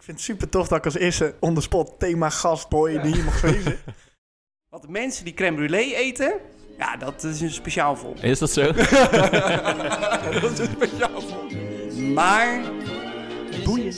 Ik vind het super tof dat ik als eerste on the spot thema gastboy die hier mag wezen. Want de mensen die crème brûlée eten, ja, dat is een speciaal volk. Is dat zo? dat is een speciaal volk. Maar, boeien.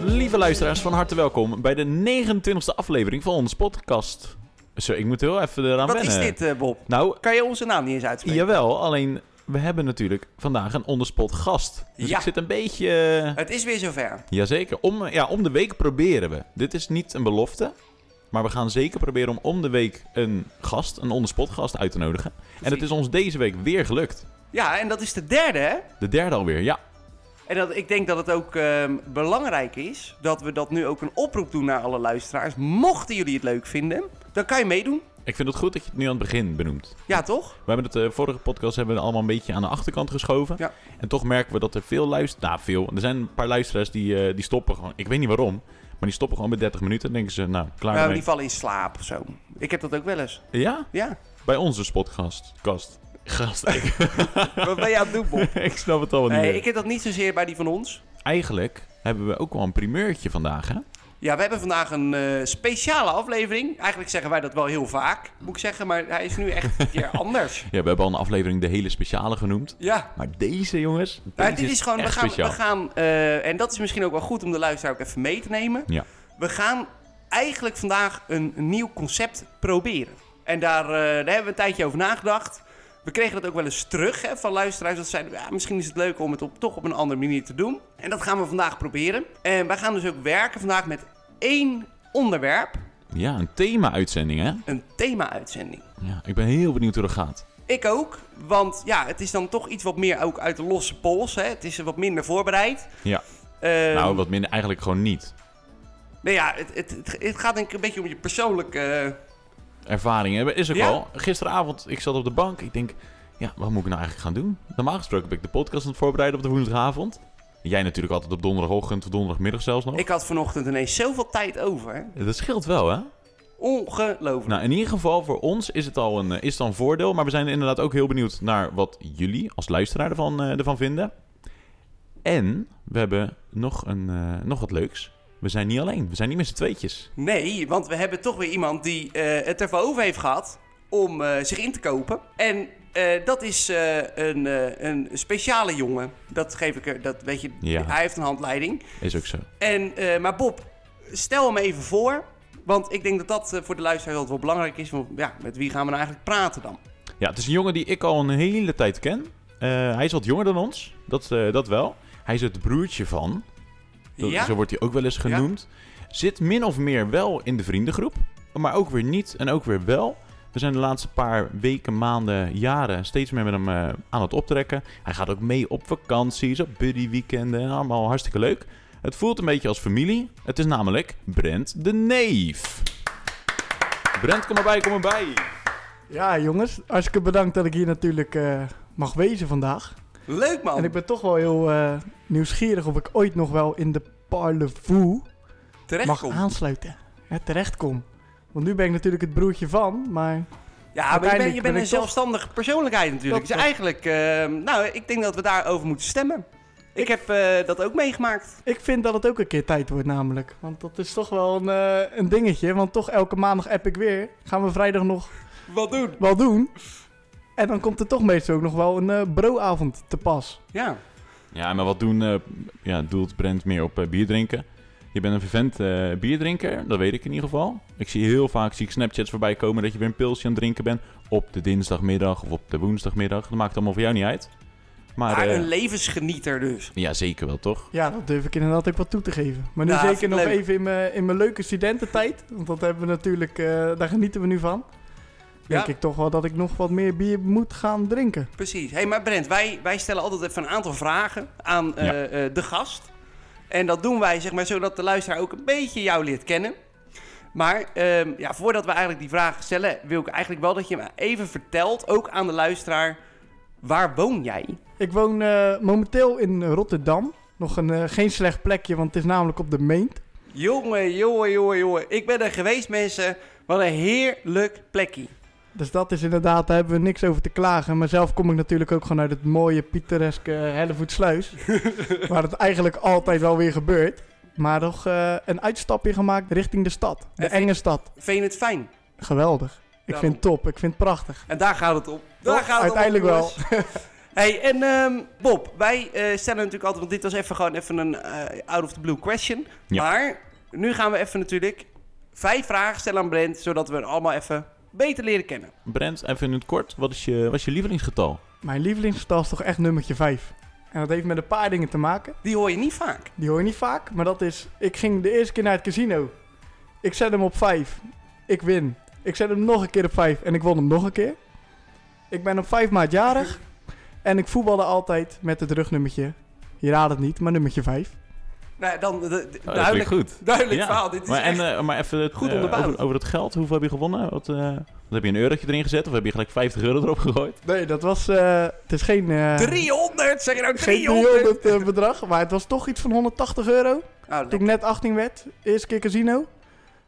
Lieve luisteraars, van harte welkom bij de 29e aflevering van onze podcast. Zo, ik moet heel even eraan Wat wennen. is dit, eh, Bob? Nou, Kan je onze naam niet eens uitspreken? jawel, alleen we hebben natuurlijk vandaag een onderspot gast. Dus Ja. ik zit een beetje... Het is weer zover. Jazeker, om, ja, om de week proberen we. Dit is niet een belofte, maar we gaan zeker proberen om om de week een gast, een onderspot gast uit te nodigen. En het is ons deze week weer gelukt. Ja, en dat is de derde, hè? De derde alweer, ja. En dat, ik denk dat het ook ehm, belangrijk is dat we dat nu ook een oproep doen naar alle luisteraars. Mochten jullie het leuk vinden, dan kan je meedoen. Ik vind het goed dat je het nu aan het begin benoemt. Ja, toch? We hebben het de vorige podcast hebben we allemaal een beetje aan de achterkant geschoven. Ja. En toch merken we dat er veel luisteren. Nou, veel. Er zijn een paar luisteraars die, eh, die stoppen gewoon. Ik weet niet waarom. Maar die stoppen gewoon bij 30 minuten. En denken ze, nou, klaar Nou, die vallen in slaap of zo. Ik heb dat ook wel eens. Ja? Ja. Bij onze spotgast. Kast. Gast. Ik, Wat ben je aan het doen, Bob? ik snap het al niet Nee, meer. ik heb dat niet zozeer bij die van ons. Eigenlijk hebben we ook wel een primeurtje vandaag, hè? Ja, we hebben vandaag een eh, speciale aflevering. Eigenlijk zeggen wij dat wel heel vaak, moet ik zeggen. Maar hij is nu echt een keer anders. Ja, we hebben al een aflevering de hele speciale genoemd. Ja. Maar deze, jongens. Dit is gewoon, we gaan, speciaal. we gaan eh, en dat is misschien ook wel goed om de luisteraar ook even mee te nemen. Ja. We gaan eigenlijk vandaag een, een nieuw concept proberen. En daar, eh, daar hebben we een tijdje over nagedacht. We kregen dat ook wel eens terug hè, van luisteraars. Dat zeiden, ja, misschien is het leuk om het op, toch op een andere manier te doen. En dat gaan we vandaag proberen. En wij gaan dus ook werken vandaag met één onderwerp. Ja, een thema-uitzending, hè? Een thema-uitzending. Ja, ik ben heel benieuwd hoe dat gaat. Ik ook, want ja, het is dan toch iets wat meer ook uit de losse pols. Hè. Het is wat minder voorbereid. Ja. Ehm, nou, wat minder eigenlijk gewoon niet. Nee, ja, het, het, het, gaat denk ik een beetje om je persoonlijke... eh, ervaring hebben. Is ook Ja. al. Gisteravond, ik zat op de bank. Ik denk, ja, wat moet ik nou eigenlijk gaan doen? Normaal gesproken ben ik de podcast aan het voorbereiden op de woensdagavond. Jij natuurlijk altijd op donderdagochtend of donderdagmiddag zelfs nog. Ik had vanochtend ineens zoveel tijd over. Hè? Dat scheelt wel, hè? Ongelooflijk. Nou, in ieder geval voor ons is het al een, eh, is het al een voordeel. Maar we zijn inderdaad ook heel benieuwd naar wat jullie als luisteraar ervan, eh, ervan vinden. En we hebben nog, een, eh, nog wat leuks. We zijn niet alleen. We zijn niet met z'n tweetjes. Nee, want we hebben toch weer iemand die eh, het ervoor over heeft gehad om zich in te kopen. En eh, dat is eh, een, eh, een speciale jongen. Dat geef ik er, dat weet je, Ja. hij heeft een handleiding. Is ook zo. En, maar Bob, stel hem even voor. Want ik denk dat dat voor de luisteraar wel belangrijk is. Want ja, met wie gaan we nou eigenlijk praten dan? Ja, het is een jongen die ik al een hele tijd ken. Hij is wat jonger dan ons, dat, dat wel. Hij is het broertje van, dat- ja? zo wordt hij ook wel eens genoemd. Zit min of meer wel in de vriendengroep, maar ook weer niet en ook weer wel. We zijn de laatste paar weken, maanden, jaren steeds meer met hem eh, aan het optrekken. Hij gaat ook mee op vakanties, op buddyweekenden, allemaal hartstikke leuk. Het voelt een beetje als familie. Het is namelijk Brent de Neef. Brent, kom erbij, kom erbij. Ja, jongens, hartstikke bedankt dat ik hier natuurlijk eh, mag wezen vandaag. Leuk man. En ik ben toch wel heel eh, nieuwsgierig of ik ooit nog wel in de Terecht mag kom. aansluiten. Ja, terechtkom. Want nu ben ik natuurlijk het broertje van, maar Ja, maar je bent, je ben een zelfstandige persoonlijkheid natuurlijk. Dat Dus eigenlijk, eh, nou, ik denk dat we daarover moeten stemmen. Ik heb eh, dat ook meegemaakt. ik vind dat het ook een keer tijd wordt namelijk. Want dat is toch wel een, eh, een dingetje. Want toch elke maandag app ik weer. Gaan we vrijdag nog Wat doen? wel doen. En dan komt er toch meestal ook nog wel een eh broavond te pas. Ja. Ja, maar wat doen, eh, ja, doelt Brent meer op bier drinken? Je bent een vervent eh bierdrinker, dat weet ik in ieder geval. Ik zie heel vaak zie ik Snapchats voorbij komen dat je weer een pilsje aan het drinken bent. Op de dinsdagmiddag of op de woensdagmiddag. Dat maakt allemaal voor jou niet uit. Maar, Maar eh, een levensgenieter dus. ja, zeker wel, toch? Ja, dat durf ik inderdaad ook wel toe te geven. Maar nu Ja, vind zeker ik nog leuk. even in mijn, in mijn leuke studententijd. Want dat hebben we natuurlijk, eh, daar genieten we nu van. Denk Ja. ik toch wel dat ik nog wat meer bier moet gaan drinken. Precies. hey, maar Brent, wij, wij stellen altijd even een aantal vragen aan eh, Ja. eh, de gast. En dat doen wij, zeg maar, zodat de luisteraar ook een beetje jou leert kennen. Maar ehm, ja, voordat we eigenlijk die vragen stellen, wil ik eigenlijk wel dat je me even vertelt, ook aan de luisteraar, waar woon jij? Ik woon eh, momenteel in Rotterdam. Nog een eh, geen slecht plekje, want het is namelijk op de Meent. Jongen, jongen, jongen, jongen. Ik ben er geweest, mensen. Wat een heerlijk plekje. Dus dat is inderdaad, daar hebben we niks over te klagen. Maar zelf kom ik natuurlijk ook gewoon uit het mooie, pittoreske Hellevoetsluis. waar het eigenlijk altijd wel weer gebeurt. Maar nog eh, een uitstapje gemaakt richting de stad. De En vind- enge stad. Vind je het fijn? Geweldig. Ik Daarom. vind het top. Ik vind het prachtig. En daar gaat het om. Daar Toch? gaat het Uiteindelijk om, wel. hey, en ehm, Bob, wij eh, stellen natuurlijk altijd, want dit was even gewoon even een eh, out of the blue question. Ja. Maar nu gaan we even natuurlijk vijf vragen stellen aan Brent, zodat we allemaal even beter leren kennen. Brent, even in het kort. Wat is je, wat is je lievelingsgetal? Mijn lievelingsgetal is toch echt nummertje 5. En dat heeft met een paar dingen te maken. Die hoor je niet vaak. Die hoor je niet vaak, maar dat is... Ik ging de eerste keer naar het casino. Ik zet hem op 5. Ik win. Ik zet hem nog een keer op 5 en ik won hem nog een keer. Ik ben op 5 maart jarig. En ik voetbalde altijd met het rugnummertje. Je raadt het niet, maar nummertje 5. Nou, dan de- de- Oh, duidelijk, goed. duidelijk Ja. verhaal. Dit is Maar, echt... en, eh, maar even het, goed eh, onderbouwd. over, over het geld. Hoeveel heb je gewonnen? Wat, eh, wat heb je een eurotje erin gezet? Of heb je gelijk 50 euro erop gegooid? Nee, dat was... eh, het is geen... eh, 300, zeg je nou geen 300? 300 eh, bedrag, maar het was toch iets van 180 euro. Oh, Toen ik net 18 werd, eerste keer casino.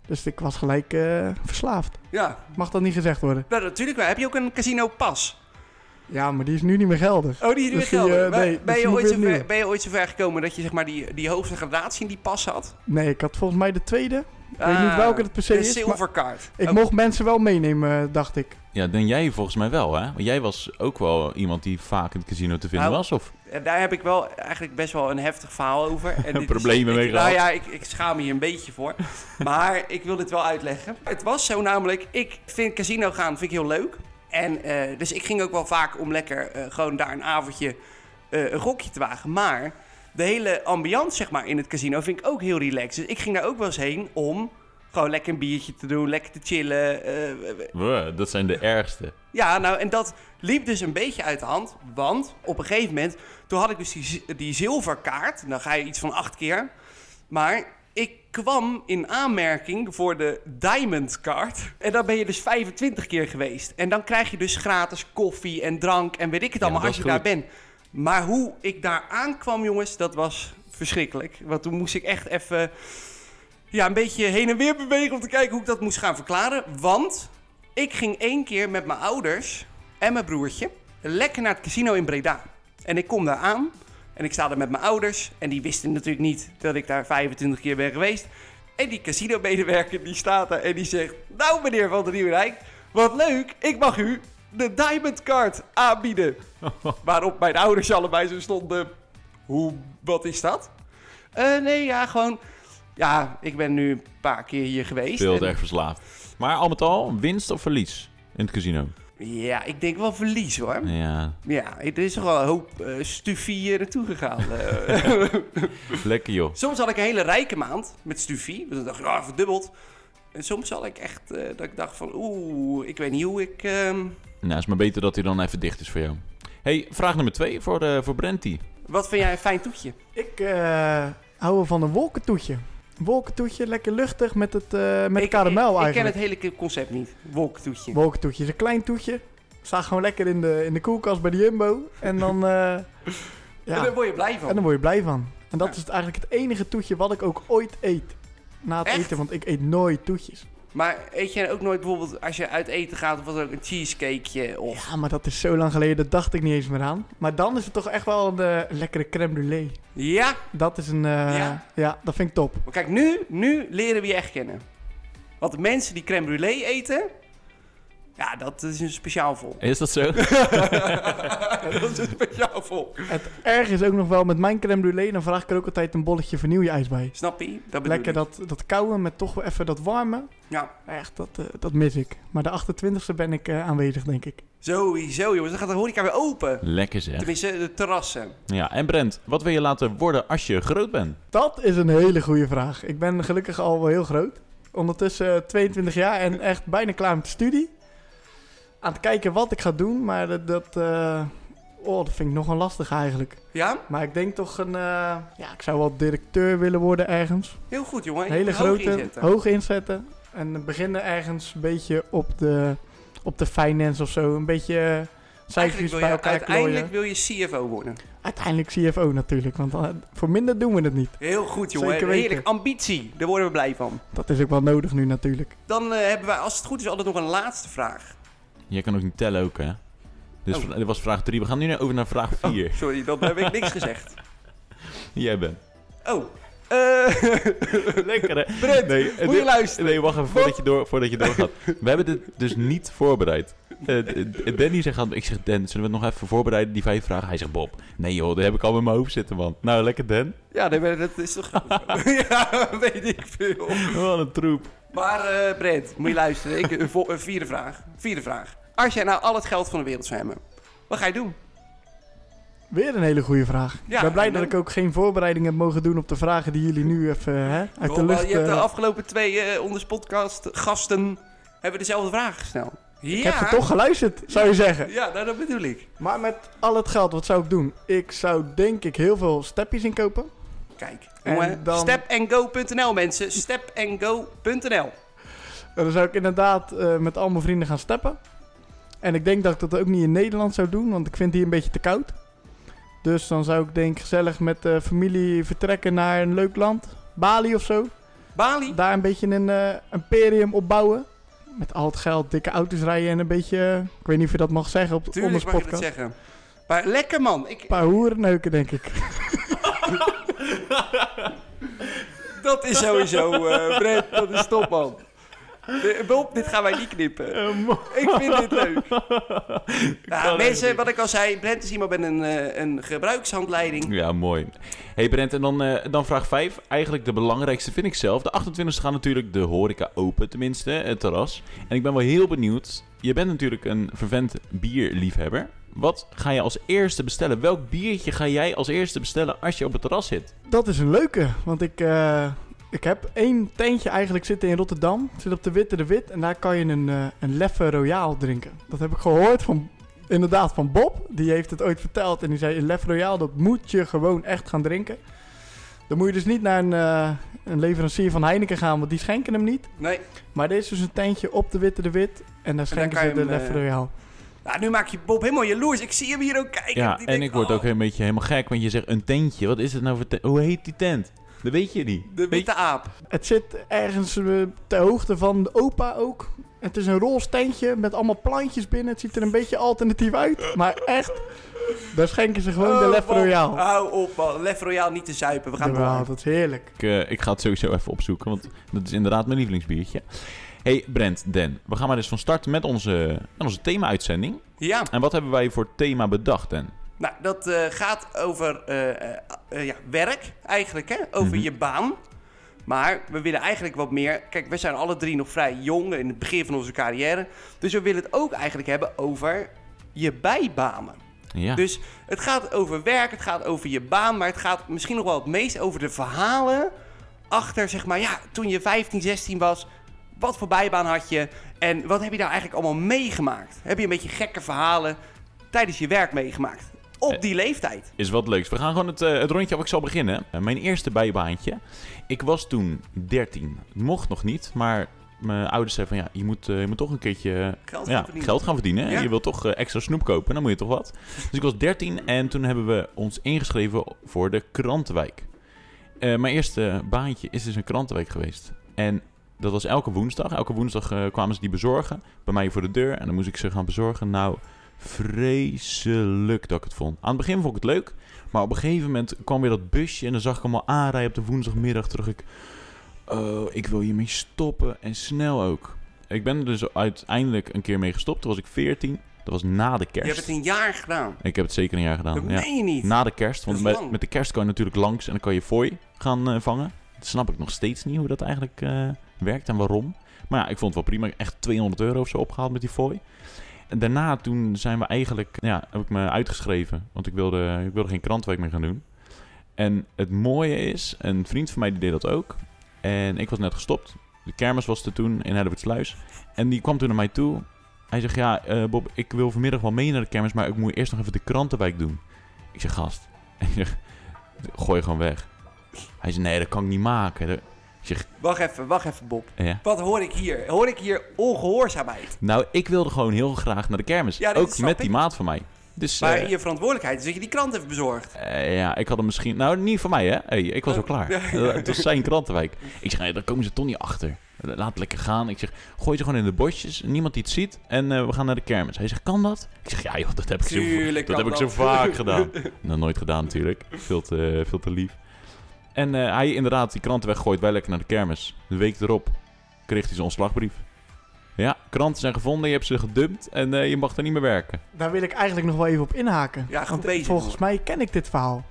Dus ik was gelijk eh, verslaafd. Ja, Mag dat niet gezegd worden? nou, natuurlijk wel. Heb je ook een casino pas? Ja, maar die is nu niet meer geldig. Oh, die is nu Dus weer die, geldig. eh, Ben- nee, ben, dus je ooit ben je ooit zo ver gekomen dat je zeg maar die, die hoogste gradatie in die pas had? Nee, ik had volgens mij de tweede. Ik weet Ah, niet welke het per se Een is. Maar silverkaart. ik Oh, mocht mensen wel meenemen, dacht ik. Ja, dan jij volgens mij wel, hè? Want jij was ook wel iemand die vaak in het casino te vinden Nou, was, of? En daar heb ik wel eigenlijk best wel een heftig verhaal over. En is- Problemen mee ik, Nou ja, ik, ik schaam me hier een beetje voor. maar ik wil dit wel uitleggen. Het was zo namelijk, ik vind casino gaan vind ik heel leuk. En eh, dus ik ging ook wel vaak om lekker eh, gewoon daar een avondje eh, een gokje te wagen. Maar de hele ambiance zeg maar in het casino vind ik ook heel relaxed. Dus ik ging daar ook wel eens heen om gewoon lekker een biertje te doen, lekker te chillen. Wow, dat zijn de ergste. ja, nou, en dat liep dus een beetje uit de hand. Want op een gegeven moment, toen had ik dus die, die zilverkaart. Dan ga je iets van acht keer. Maar ik kwam in aanmerking voor de Diamond Card. En dan ben je dus 25 keer geweest. En dan krijg je dus gratis koffie en drank en weet ik het allemaal als je daar bent. Maar hoe ik daar aankwam, jongens, dat was verschrikkelijk. Want toen moest ik echt even ja, een beetje heen en weer bewegen om te kijken hoe ik dat moest gaan verklaren. Want ik ging één keer met mijn ouders en mijn broertje lekker naar het casino in Breda. En ik kom daar aan en ik sta daar met mijn ouders. En die wisten natuurlijk niet dat ik daar 25 keer ben geweest. En die casino-medewerker die staat daar en die zegt... Nou meneer Van der Nieuwenrijk, wat leuk, ik mag u de Diamond Card aanbieden. Waarop mijn ouders allebei zo stonden... Hoe, wat is dat? Eh, nee, ja, gewoon... Ja, ik ben nu een paar keer hier geweest. Veel en- erg verslaafd. Maar al met al, winst of verlies in het casino? Ja, ik denk wel verlies hoor. Ja, Ja, er is toch wel een hoop uh, stufie hier naartoe gegaan. eh. lekker joh. soms had ik een hele rijke maand met stufie. Dus dan dacht ik, ja, verdubbeld. En soms had ik echt eh, dat ik dacht van, oeh, ik weet niet hoe ik... ehm, Nou, is maar beter dat hij dan even dicht is voor jou. hey, vraag nummer twee voor, eh voor Brenty. wat vind jij een fijn toetje? Ik eh hou wel van een wolkentoetje. Wolkentoetje, lekker luchtig met, het, eh, met ik, karamel ik, ik eigenlijk. ken het hele concept niet. Wolkentoetje. Wolkentoetje is een klein toetje. Staat gewoon lekker in de, in de koelkast bij de Jumbo. En dan, eh, En ja, daar word je blij van. en dan word je blij van. En dat Ja. is eigenlijk het enige toetje wat ik ook ooit eet. Na het Echt? eten, want ik eet nooit toetjes. Maar eet je ook nooit bijvoorbeeld als je uit eten gaat of wat ook een cheesecakeje of... Ja, maar dat is zo lang geleden, dat dacht ik niet eens meer aan. Maar dan is het toch echt wel een lekkere crème brûlée. Ja, Dat is een, eh, Ja? ja. dat vind ik top. maar kijk, nu, nu leren we je echt kennen. Want de mensen die crème brûlée eten, ja, dat is een speciaal volk. Is dat zo? dat is een speciaal volk. Het erg is ook nog wel met mijn crème brûlée, dan vraag ik er ook altijd een bolletje vanilleijs bij. Snap je? Dat bedoel Lekker ik. dat, dat koude met toch wel even dat warme. Ja, Echt, dat, eh, dat mis ik. Maar de 28e ben ik eh, aanwezig, denk ik. sowieso jongens. Dan gaat de horeca weer open. Lekker zeg. Tenminste, de terrassen. Ja, en Brent, wat wil je laten worden als je groot bent? Dat is een hele goede vraag. Ik ben gelukkig al wel heel groot. Ondertussen eh, 22 jaar en echt bijna klaar met de studie. Aan het kijken wat ik ga doen, maar dat, dat, eh, oh, dat vind ik nog wel lastig eigenlijk. Ja? Maar ik denk toch een, eh, ja, ik zou wel directeur willen worden ergens. Heel goed jongen. Een hele Hoog grote, inzetten. hoog inzetten. En beginnen ergens een beetje op de, op de finance of zo. Een beetje eh, wil bij elkaar uiteindelijk wil je CFO worden. Uiteindelijk CFO natuurlijk, want voor minder doen we het niet. Heel goed jongen. Zeker weten. Heerlijk. Ambitie. Daar worden we blij van. Dat is ook wel nodig nu natuurlijk. Dan hebben wij, als het goed is, altijd nog een laatste vraag. Jij kan ook niet tellen ook, hè? Dus Oh. dit was vraag 3. We gaan nu over naar vraag 4. Sorry, dan heb ik niks gezegd. Jij bent. Oh. Eh Lekker, hè? Brent, Nee, moet je luisteren. Nee, wacht even voordat je, door, voordat je doorgaat. We hebben dit dus niet voorbereid. D- Danny zegt ik zeg Dan, zullen we het nog even voorbereiden, die vijf vragen? Hij zegt Bob, nee joh, dat heb ik al in mijn hoofd zitten man. Nou, lekker Dan. Ja, nee, dat is toch... ja, weet ik veel. Wat een troep. Maar eh Brent, moet je luisteren. Ik, een, vierde vraag. Vierde vraag. Als jij nou al het geld van de wereld zou hebben, wat ga je doen? Weer een hele goede vraag. Ja, ik ben blij dat dan- ik ook geen voorbereiding heb mogen doen op de vragen die jullie nu even hè, uit de lucht... je hebt de eh, afgelopen twee eh onders podcast gasten hebben dezelfde vraag gesteld. Ja. Ik heb er toch geluisterd, zou je zeggen. Ja, nou, dat bedoel ik. Maar met al het geld, wat zou ik doen? Ik zou denk ik heel veel steppies inkopen. Kijk, En dan- stepandgo.nl mensen. Stepandgo.nl En dan zou ik inderdaad eh, met al mijn vrienden gaan steppen. En ik denk dat ik dat ook niet in Nederland zou doen, want ik vind hier een beetje te koud. Dus dan zou ik denk gezellig met de familie vertrekken naar een leuk land. Bali of zo. Bali? Daar een beetje een eh, imperium opbouwen. Met al het geld, dikke auto's rijden en een beetje... eh, ik weet niet of je dat mag zeggen op de Tuurlijk Onders mag je dat podcast. zeggen. Maar lekker man. Ik, Een paar hoerenneuken, denk ik. dat is sowieso, eh Brent, dat is top man. De- Bob, dit gaan wij niet knippen. Ik vind dit leuk. Ja, mensen, wat ik al zei, Brent is iemand met een, eh, een gebruikshandleiding. Ja, mooi. hey Brent, en dan, eh, dan vraag 5. Eigenlijk de belangrijkste vind ik zelf. De 28e gaan natuurlijk de horeca open, tenminste, het terras. En ik ben wel heel benieuwd. Je bent natuurlijk een vervent bierliefhebber. Wat ga je als eerste bestellen? Welk biertje ga jij als eerste bestellen als je op het terras zit? Dat is een leuke, want ik, eh, ik heb één tentje eigenlijk zitten in Rotterdam. Het zit op de Witte de Wit en daar kan je een, eh een Leffe Royaal drinken. Dat heb ik gehoord van, inderdaad van Bob. Die heeft het ooit verteld en die zei, een Leffe Royaal, dat moet je gewoon echt gaan drinken. Dan moet je dus niet naar een, eh, een leverancier van Heineken gaan, want die schenken hem niet. Nee, Maar dit is dus een tentje op de Witte de Wit en daar schenken ze de Leffe Royaal. Nou, nu maak je Bob helemaal jaloers. Ik zie hem hier ook kijken. Ja, en denkt, ik word oh, ook een beetje helemaal gek, want je zegt een tentje. Wat is het nou voor tent? Hoe heet die tent? Dat weet je niet. De Weet witte aap. Het zit ergens eh, ter hoogte van de opa ook. Het is een roze tentje met allemaal plantjes binnen. Het ziet er een beetje alternatief uit. Maar echt, daar schenken ze gewoon de Oh, Leffe man. Royaal. Hou op man. Lef Royaal niet te zuipen. We gaan dat is heerlijk. Ik, eh, ik ga het sowieso even opzoeken, want dat is inderdaad mijn lievelingsbiertje. Hey Brent, Dan, we gaan maar dus van start met onze, met onze thema-uitzending. Ja, En wat hebben wij voor thema bedacht, Dan? nou dat eh, gaat over eh, eh, ja, werk eigenlijk, hè? Over Mhm. je baan. Maar we willen eigenlijk wat meer... Kijk, we zijn alle drie nog vrij jong in het begin van onze carrière. Dus we willen het ook eigenlijk hebben over je bijbanen. Ja, Dus het gaat over werk, het gaat over je baan, maar het gaat misschien nog wel het meest over de verhalen achter, zeg maar, ja, toen je 15, 16 was, wat voor bijbaan had je en wat heb je nou eigenlijk allemaal meegemaakt? Heb je een beetje gekke verhalen tijdens je werk meegemaakt? Op Eh. die leeftijd. is wat leuks. We gaan gewoon het, eh, het rondje af. Ik zal beginnen. Eh, mijn eerste bijbaantje. Ik was toen 13. Het mocht nog niet, maar mijn ouders zeiden van ja, je moet, je moet toch een keertje Geld ja, gaan verdienen. geld gaan verdienen. Ja. Je wilt toch extra snoep kopen, dan moet je toch wat. Dus ik was 13 en toen hebben we ons ingeschreven voor de krantenwijk. Mijn eerste baantje is dus een krantenwijk geweest. En dat was elke woensdag. Elke woensdag eh, kwamen ze die bezorgen bij mij voor de deur. En dan moest ik ze gaan bezorgen. Nou, vreselijk dat ik het vond. Aan het begin vond ik het leuk. Maar op een gegeven moment kwam weer dat busje. En dan zag ik hem al aanrijden op de woensdagmiddag. Terug ik, oh, ik wil hiermee stoppen. En snel ook. Ik ben er dus uiteindelijk een keer mee gestopt. Toen was ik 14. Dat was na de Je kerst. hebt het een jaar gedaan. Ik heb het zeker een jaar gedaan. Dat ja. meen je niet. Na de kerst. Want met, met de kerst kan je natuurlijk langs en dan kan je fooi gaan eh, vangen. Dat snap ik nog steeds niet hoe dat eigenlijk eh, werkt en waarom. Maar ja, ik vond het wel prima. Echt 200 euro of zo opgehaald met die fooi. En daarna toen zijn we eigenlijk, ja, heb ik me uitgeschreven. Want ik wilde, ik wilde geen krantwerk meer gaan doen. En het mooie is, een vriend van mij die deed dat ook. En ik was net gestopt. De kermis was er toen in Hellevoetsluis. En die kwam toen naar mij toe. Hij zegt, ja eh, Bob, ik wil vanmiddag wel mee naar de kermis, maar ik moet eerst nog even de krantenwijk doen. Ik zeg, gast. Ik zeg, gooi gewoon weg. Hij zei, nee, dat kan ik niet maken. Wacht even, wacht even Bob. ja. Wat hoor ik hier? Hoor ik hier ongehoorzaamheid? Nou, ik wilde gewoon heel graag naar de kermis. Ja, Ook met die maat van mij. Dus Maar eh, je verantwoordelijkheid is dat je die krant heeft bezorgd. eh, ja, ik had hem misschien... Nou, niet voor mij, hè. Hey, ik was al Oh, klaar. Het was zijn krantenwijk. Ik zeg, nee, daar komen ze toch niet achter. laat het lekker gaan. Ik zeg, gooi ze gewoon in de bosjes, niemand die het ziet. En eh, we gaan naar de kermis. Hij zegt, kan dat? Ik zeg, ja joh, dat heb ik zo, dat heb ik zo vaak gedaan. nou, nooit gedaan natuurlijk. Veel te, veel te lief. En eh, hij inderdaad die kranten weggooit, wij lekker naar de kermis. De week erop kreeg hij zijn ontslagbrief. Ja, kranten zijn gevonden, je hebt ze gedumpt en eh, je mag er niet meer werken. Daar wil ik eigenlijk nog wel even op inhaken. Ja, bezig. volgens mij ken ik dit verhaal.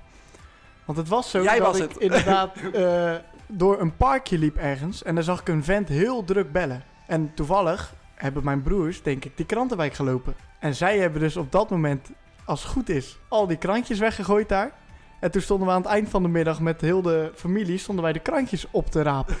Want het was zo Jij dat was ik het. inderdaad eh, door een parkje liep ergens. En daar zag ik een vent heel druk bellen. En toevallig hebben mijn broers, denk ik, die krantenwijk gelopen. En zij hebben dus op dat moment, als het goed is, al die krantjes weggegooid daar. En toen stonden we aan het eind van de middag met heel de familie, stonden wij de krantjes op te rapen.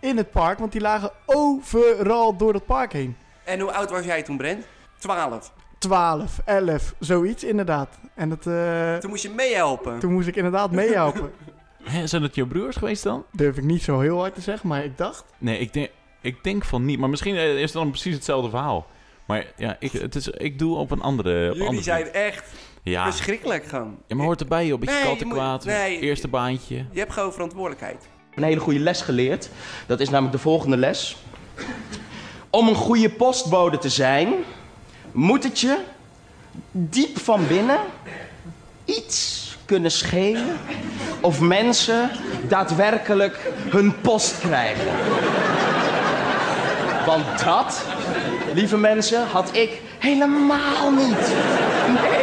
In het park, want die lagen overal door het park heen. En hoe oud was jij toen, Brent? 12. 12, 11, zoiets inderdaad. En het, eh, Toen moest je meehelpen. toen moest ik inderdaad meehelpen. Hè, zijn dat jouw broers geweest dan? Durf ik niet zo heel hard te zeggen, maar ik dacht... Nee, ik denk, ik denk van niet. Maar misschien eh, is het dan precies hetzelfde verhaal. Maar ja, ik, het is, ik doe op een andere... Op Jullie andere zijn echt Ja, verschrikkelijk gewoon. ja, maar hoort erbij, joh. Een beetje Nee, je kattenkwaad. nee. Eerste baantje. Je hebt gewoon verantwoordelijkheid. een hele goede les geleerd. Dat is namelijk de volgende les. Om een goede postbode te zijn, moet het je diep van binnen iets kunnen schelen of mensen daadwerkelijk hun post krijgen. Want dat, lieve mensen, had ik helemaal niet. Nee.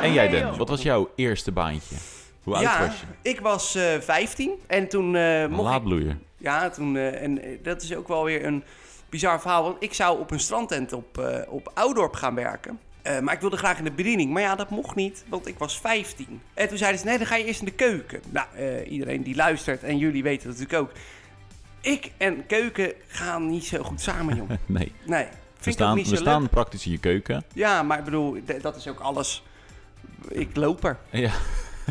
En jij, Den, wat was jouw eerste baantje? Hoe oud ja, was je? ik was eh 15 en toen eh mocht ik... laadbloeier. Ja, toen, eh, en dat is ook wel weer een bizar verhaal. Want ik zou op een strandtent op, op Oudorp gaan werken. Maar ik wilde graag in de bediening. Maar ja, dat mocht niet, want ik was 15. En toen zeiden ze, nee, dan ga je eerst in de keuken. Nou, iedereen die luistert en jullie weten dat natuurlijk ook. Ik en keuken gaan niet zo goed samen, jongen. Nee, Nee, we vind ik ook staan, niet we zo staan leuk. praktisch in je keuken. Ja, maar ik bedoel, dat is ook alles. Ik loop er. Ja,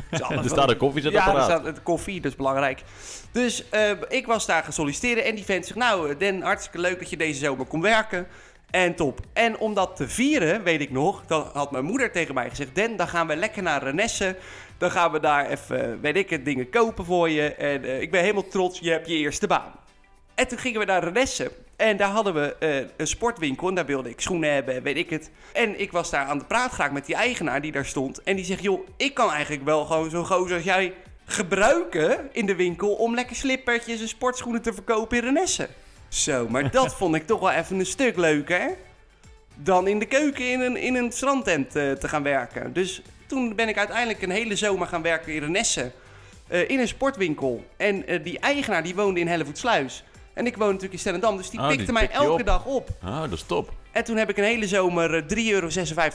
er staat een koffiezetapparaat. Ja, er staat koffie, dat is belangrijk. Dus eh, ik was daar gesolliciteerd en die vent zegt... Nou, eh, Den, hartstikke leuk dat je deze zomer komt werken. En top. En om dat te vieren, weet ik nog... dan had mijn moeder tegen mij gezegd... Den, dan gaan we lekker naar Renesse. Dan gaan we daar even, weet ik het, dingen kopen voor je. En eh, ik ben helemaal trots, je hebt je eerste baan. En toen gingen we naar Renesse. En daar hadden we eh, een sportwinkel. En daar wilde ik schoenen hebben en weet ik het. En ik was daar aan de praat geraakt met die eigenaar die daar stond. En die zegt, joh, ik kan eigenlijk wel gewoon zo'n gozer als jij gebruiken in de winkel... om lekker slippertjes en sportschoenen te verkopen in Renesse. Zo, maar dat vond ik toch wel even een stuk leuker... dan in de keuken in een, in een strandtent eh, te gaan werken. Dus toen ben ik uiteindelijk een hele zomer gaan werken in Renesse... eh, in een sportwinkel. En die eigenaar die woonde in Hellevoetsluis. En ik woon natuurlijk in Stellendam, dus die Oh, die pikte mij elke op. dag op. Oh, dat is top. En toen heb ik een hele zomer eh, 3,56 euro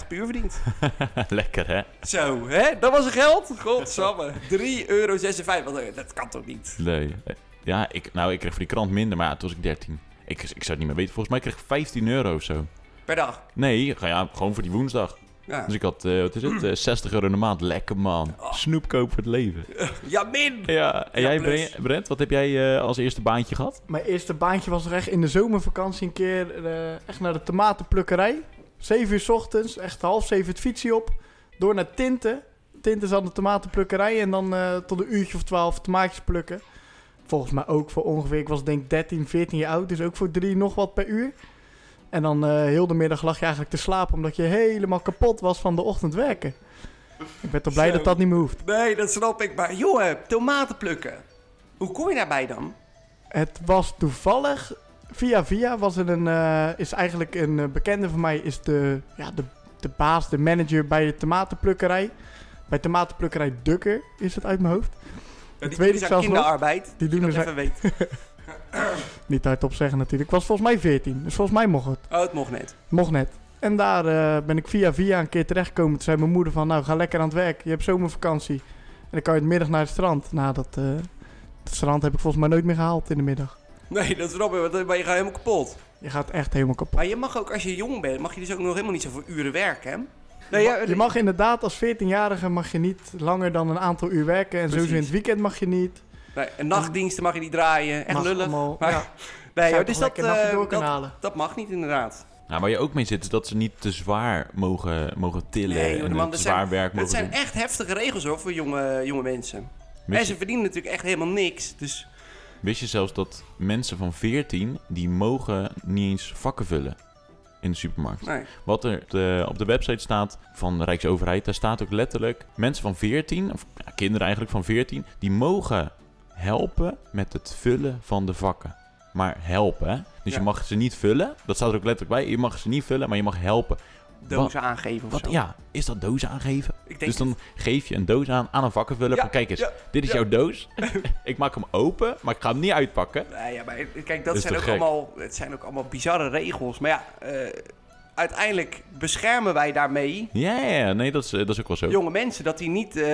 per uur verdiend. Lekker, hè? Zo, hè? Dat was een geld? Godsamme. 3,56 euro. Eh, Dat kan toch niet? Nee. Eh, Ja, ik, nou, ik kreeg voor die krant minder, maar ja, toen was ik 13. Ik, ik zou het niet meer weten. Volgens mij kreeg ik 15 euro of zo. Per dag. Nee, ja, gewoon voor die woensdag. Ja, Dus ik had, eh, wat is het, eh, 60 euro in de maand. Lekker, man. Snoep koop voor het leven. ja min! Ja, en Ja, jij, plus. Brent, Brent, wat heb jij eh, als eerste baantje gehad? Mijn eerste baantje was nog echt in de zomervakantie een keer eh, echt naar de tomatenplukkerij. 7 uur 's ochtends, echt half zeven het fietsje op. Door naar Tinten. Tinten is aan de tomatenplukkerij en dan eh, tot een uurtje of 12 tomaatjes plukken. Volgens mij ook voor ongeveer, ik was denk ik 13, 14 jaar oud, dus ook voor drie nog wat per uur. En dan eh, heel de middag lag je eigenlijk te slapen omdat je helemaal kapot was van de ochtend werken. Ik ben toch blij Zo. dat dat niet meer hoeft. Nee, dat snap ik. Maar jongen, tomaten plukken. Hoe kom je daarbij dan? Het was toevallig, via via was er een, eh, is eigenlijk een eh, bekende van mij, is de, ja, de, de baas, de manager bij de tomatenplukkerij. Bij tomatenplukkerij Dukker is het uit mijn hoofd. Dat weet weet ik ik zelfs nog. kinderarbeid. Die doen dat dus even weten. niet hardop zeggen natuurlijk. Ik was volgens mij 14, dus volgens mij mocht het. Oh, het mocht net. Mocht net. En daar eh, ben ik via via een keer terechtgekomen. Toen zei mijn moeder van, nou ga lekker aan het werk. Je hebt zomervakantie. En dan kan je het middag naar het strand. Nou, dat, eh, dat strand heb ik volgens mij nooit meer gehaald in de middag. Nee, dat snap ik, want dan ben je gewoon helemaal kapot. Je gaat echt helemaal kapot. Maar je mag ook, als je jong bent, mag je dus ook nog helemaal niet zoveel uren werken, hè? Nee, je mag inderdaad als 14-jarige mag je niet langer dan een aantal uur werken. En sowieso in het weekend mag je niet. Nee, en nachtdiensten mag je niet draaien. Echt Mag lullig. allemaal- Maar- ja, Nee, dus dat, eh, dat, halen. dat mag niet inderdaad. Nou, waar je ook mee zit, is dat ze niet te zwaar mogen, mogen tillen. Nee, joh, en man, dat zwaar zijn- werk Het mogen zijn doen. echt heftige regels hoor, voor jonge, jonge mensen. En ze verdienen natuurlijk echt helemaal niks. Dus Wist je zelfs dat mensen van 14, die mogen niet eens vakken vullen in de supermarkt? Nee. Wat er op de, op de website staat van de Rijksoverheid, daar staat ook letterlijk... mensen van 14, of ja, kinderen eigenlijk van 14... die mogen helpen met het vullen van de vakken. Maar helpen, hè? Dus Ja. je mag ze niet vullen. Dat staat er ook letterlijk bij. Je mag ze niet vullen, maar je mag helpen. Dozen aangeven of Wat, zo. ja, is dat doos aangeven? Ik denk Dus dan geef je een doos aan aan een vakkenvuller Ja, van... kijk eens, ja, dit is jouw doos. ik maak hem open, maar ik ga hem niet uitpakken. Nee, ja, maar kijk, dat zijn ook gek? allemaal, het zijn ook allemaal bizarre regels. Maar ja, eh, uiteindelijk beschermen wij daarmee Ja, ja, nee, dat is, eh, dat is ook wel zo. jonge mensen. Dat die niet, eh,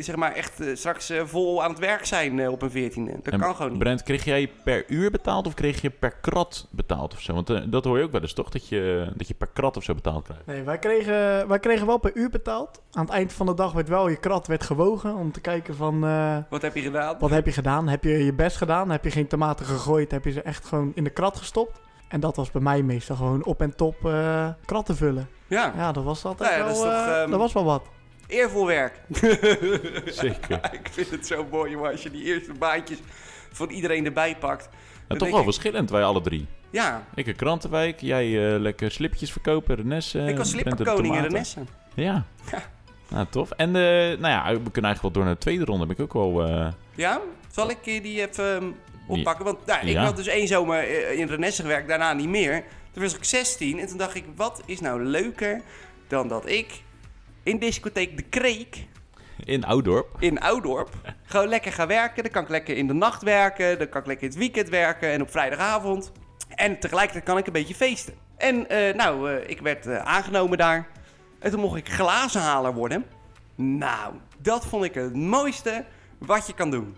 zeg maar, echt eh, straks vol aan het werk zijn op een veertiende. Dat En kan gewoon niet. Brent, kreeg jij per uur betaald of kreeg je per krat betaald of zo? Want dat hoor je ook wel eens, toch? Dat je, dat je per krat of zo betaald krijgt. Nee, wij kregen, wij kregen wel per uur betaald. Aan het eind van de dag werd wel je krat werd gewogen om te kijken van... eh, Wat heb je gedaan? wat heb je gedaan? Heb je je best gedaan? Heb je geen tomaten gegooid? Heb je ze echt gewoon in de krat gestopt? En dat was bij mij meestal gewoon op en top eh kratten vullen. Ja, Ja, dat was altijd Nou ja, wel... dat is toch, eh, ehm, dat was wel wat. eervol werk. Zeker. ik vind het zo mooi, jongen, als je die eerste baantjes van iedereen erbij pakt. En Dan toch wel ik- verschillend, wij alle drie. Ja, Ik een krantenwijk, jij eh, lekker slipjes verkopen, Renes. eh, ik was slipperkoning in. Renesse. Ja. Ja. Nou, tof. En eh, nou ja, we kunnen eigenlijk wel door naar de tweede ronde. Ben ik ook wel... eh, Ja, zal ik die even ehm, oppakken? Want nou, ik Ja. had dus één zomer eh, in Renesse gewerkt, daarna niet meer. Toen was ik 16 en toen dacht ik, wat is nou leuker dan dat ik in discotheek De Kreek in Oudorp. in Oudorp gewoon lekker ga werken. Dan kan ik lekker in de nacht werken, dan kan ik lekker in het weekend werken en op vrijdagavond. En tegelijkertijd kan ik een beetje feesten. En eh, nou, eh, ik werd aangenomen daar. En toen mocht ik glazenhaler worden. Nou, dat vond ik het mooiste wat je kan doen.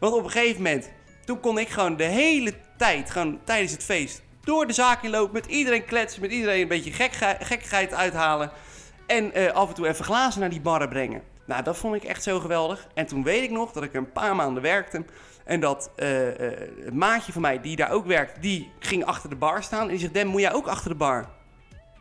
Want op een gegeven moment, toen kon ik gewoon de hele tijd, gewoon tijdens het feest, door de zaak inlopen, met iedereen kletsen, met iedereen een beetje gekge- gekkigheid uithalen. En eh, af en toe even glazen naar die barren brengen. Nou, dat vond ik echt zo geweldig. En toen weet ik nog dat ik een paar maanden werkte. En dat eh, eh, het maatje van mij, die daar ook werkt, die ging achter de bar staan. En die zegt, Dem, moet jij ook achter de bar?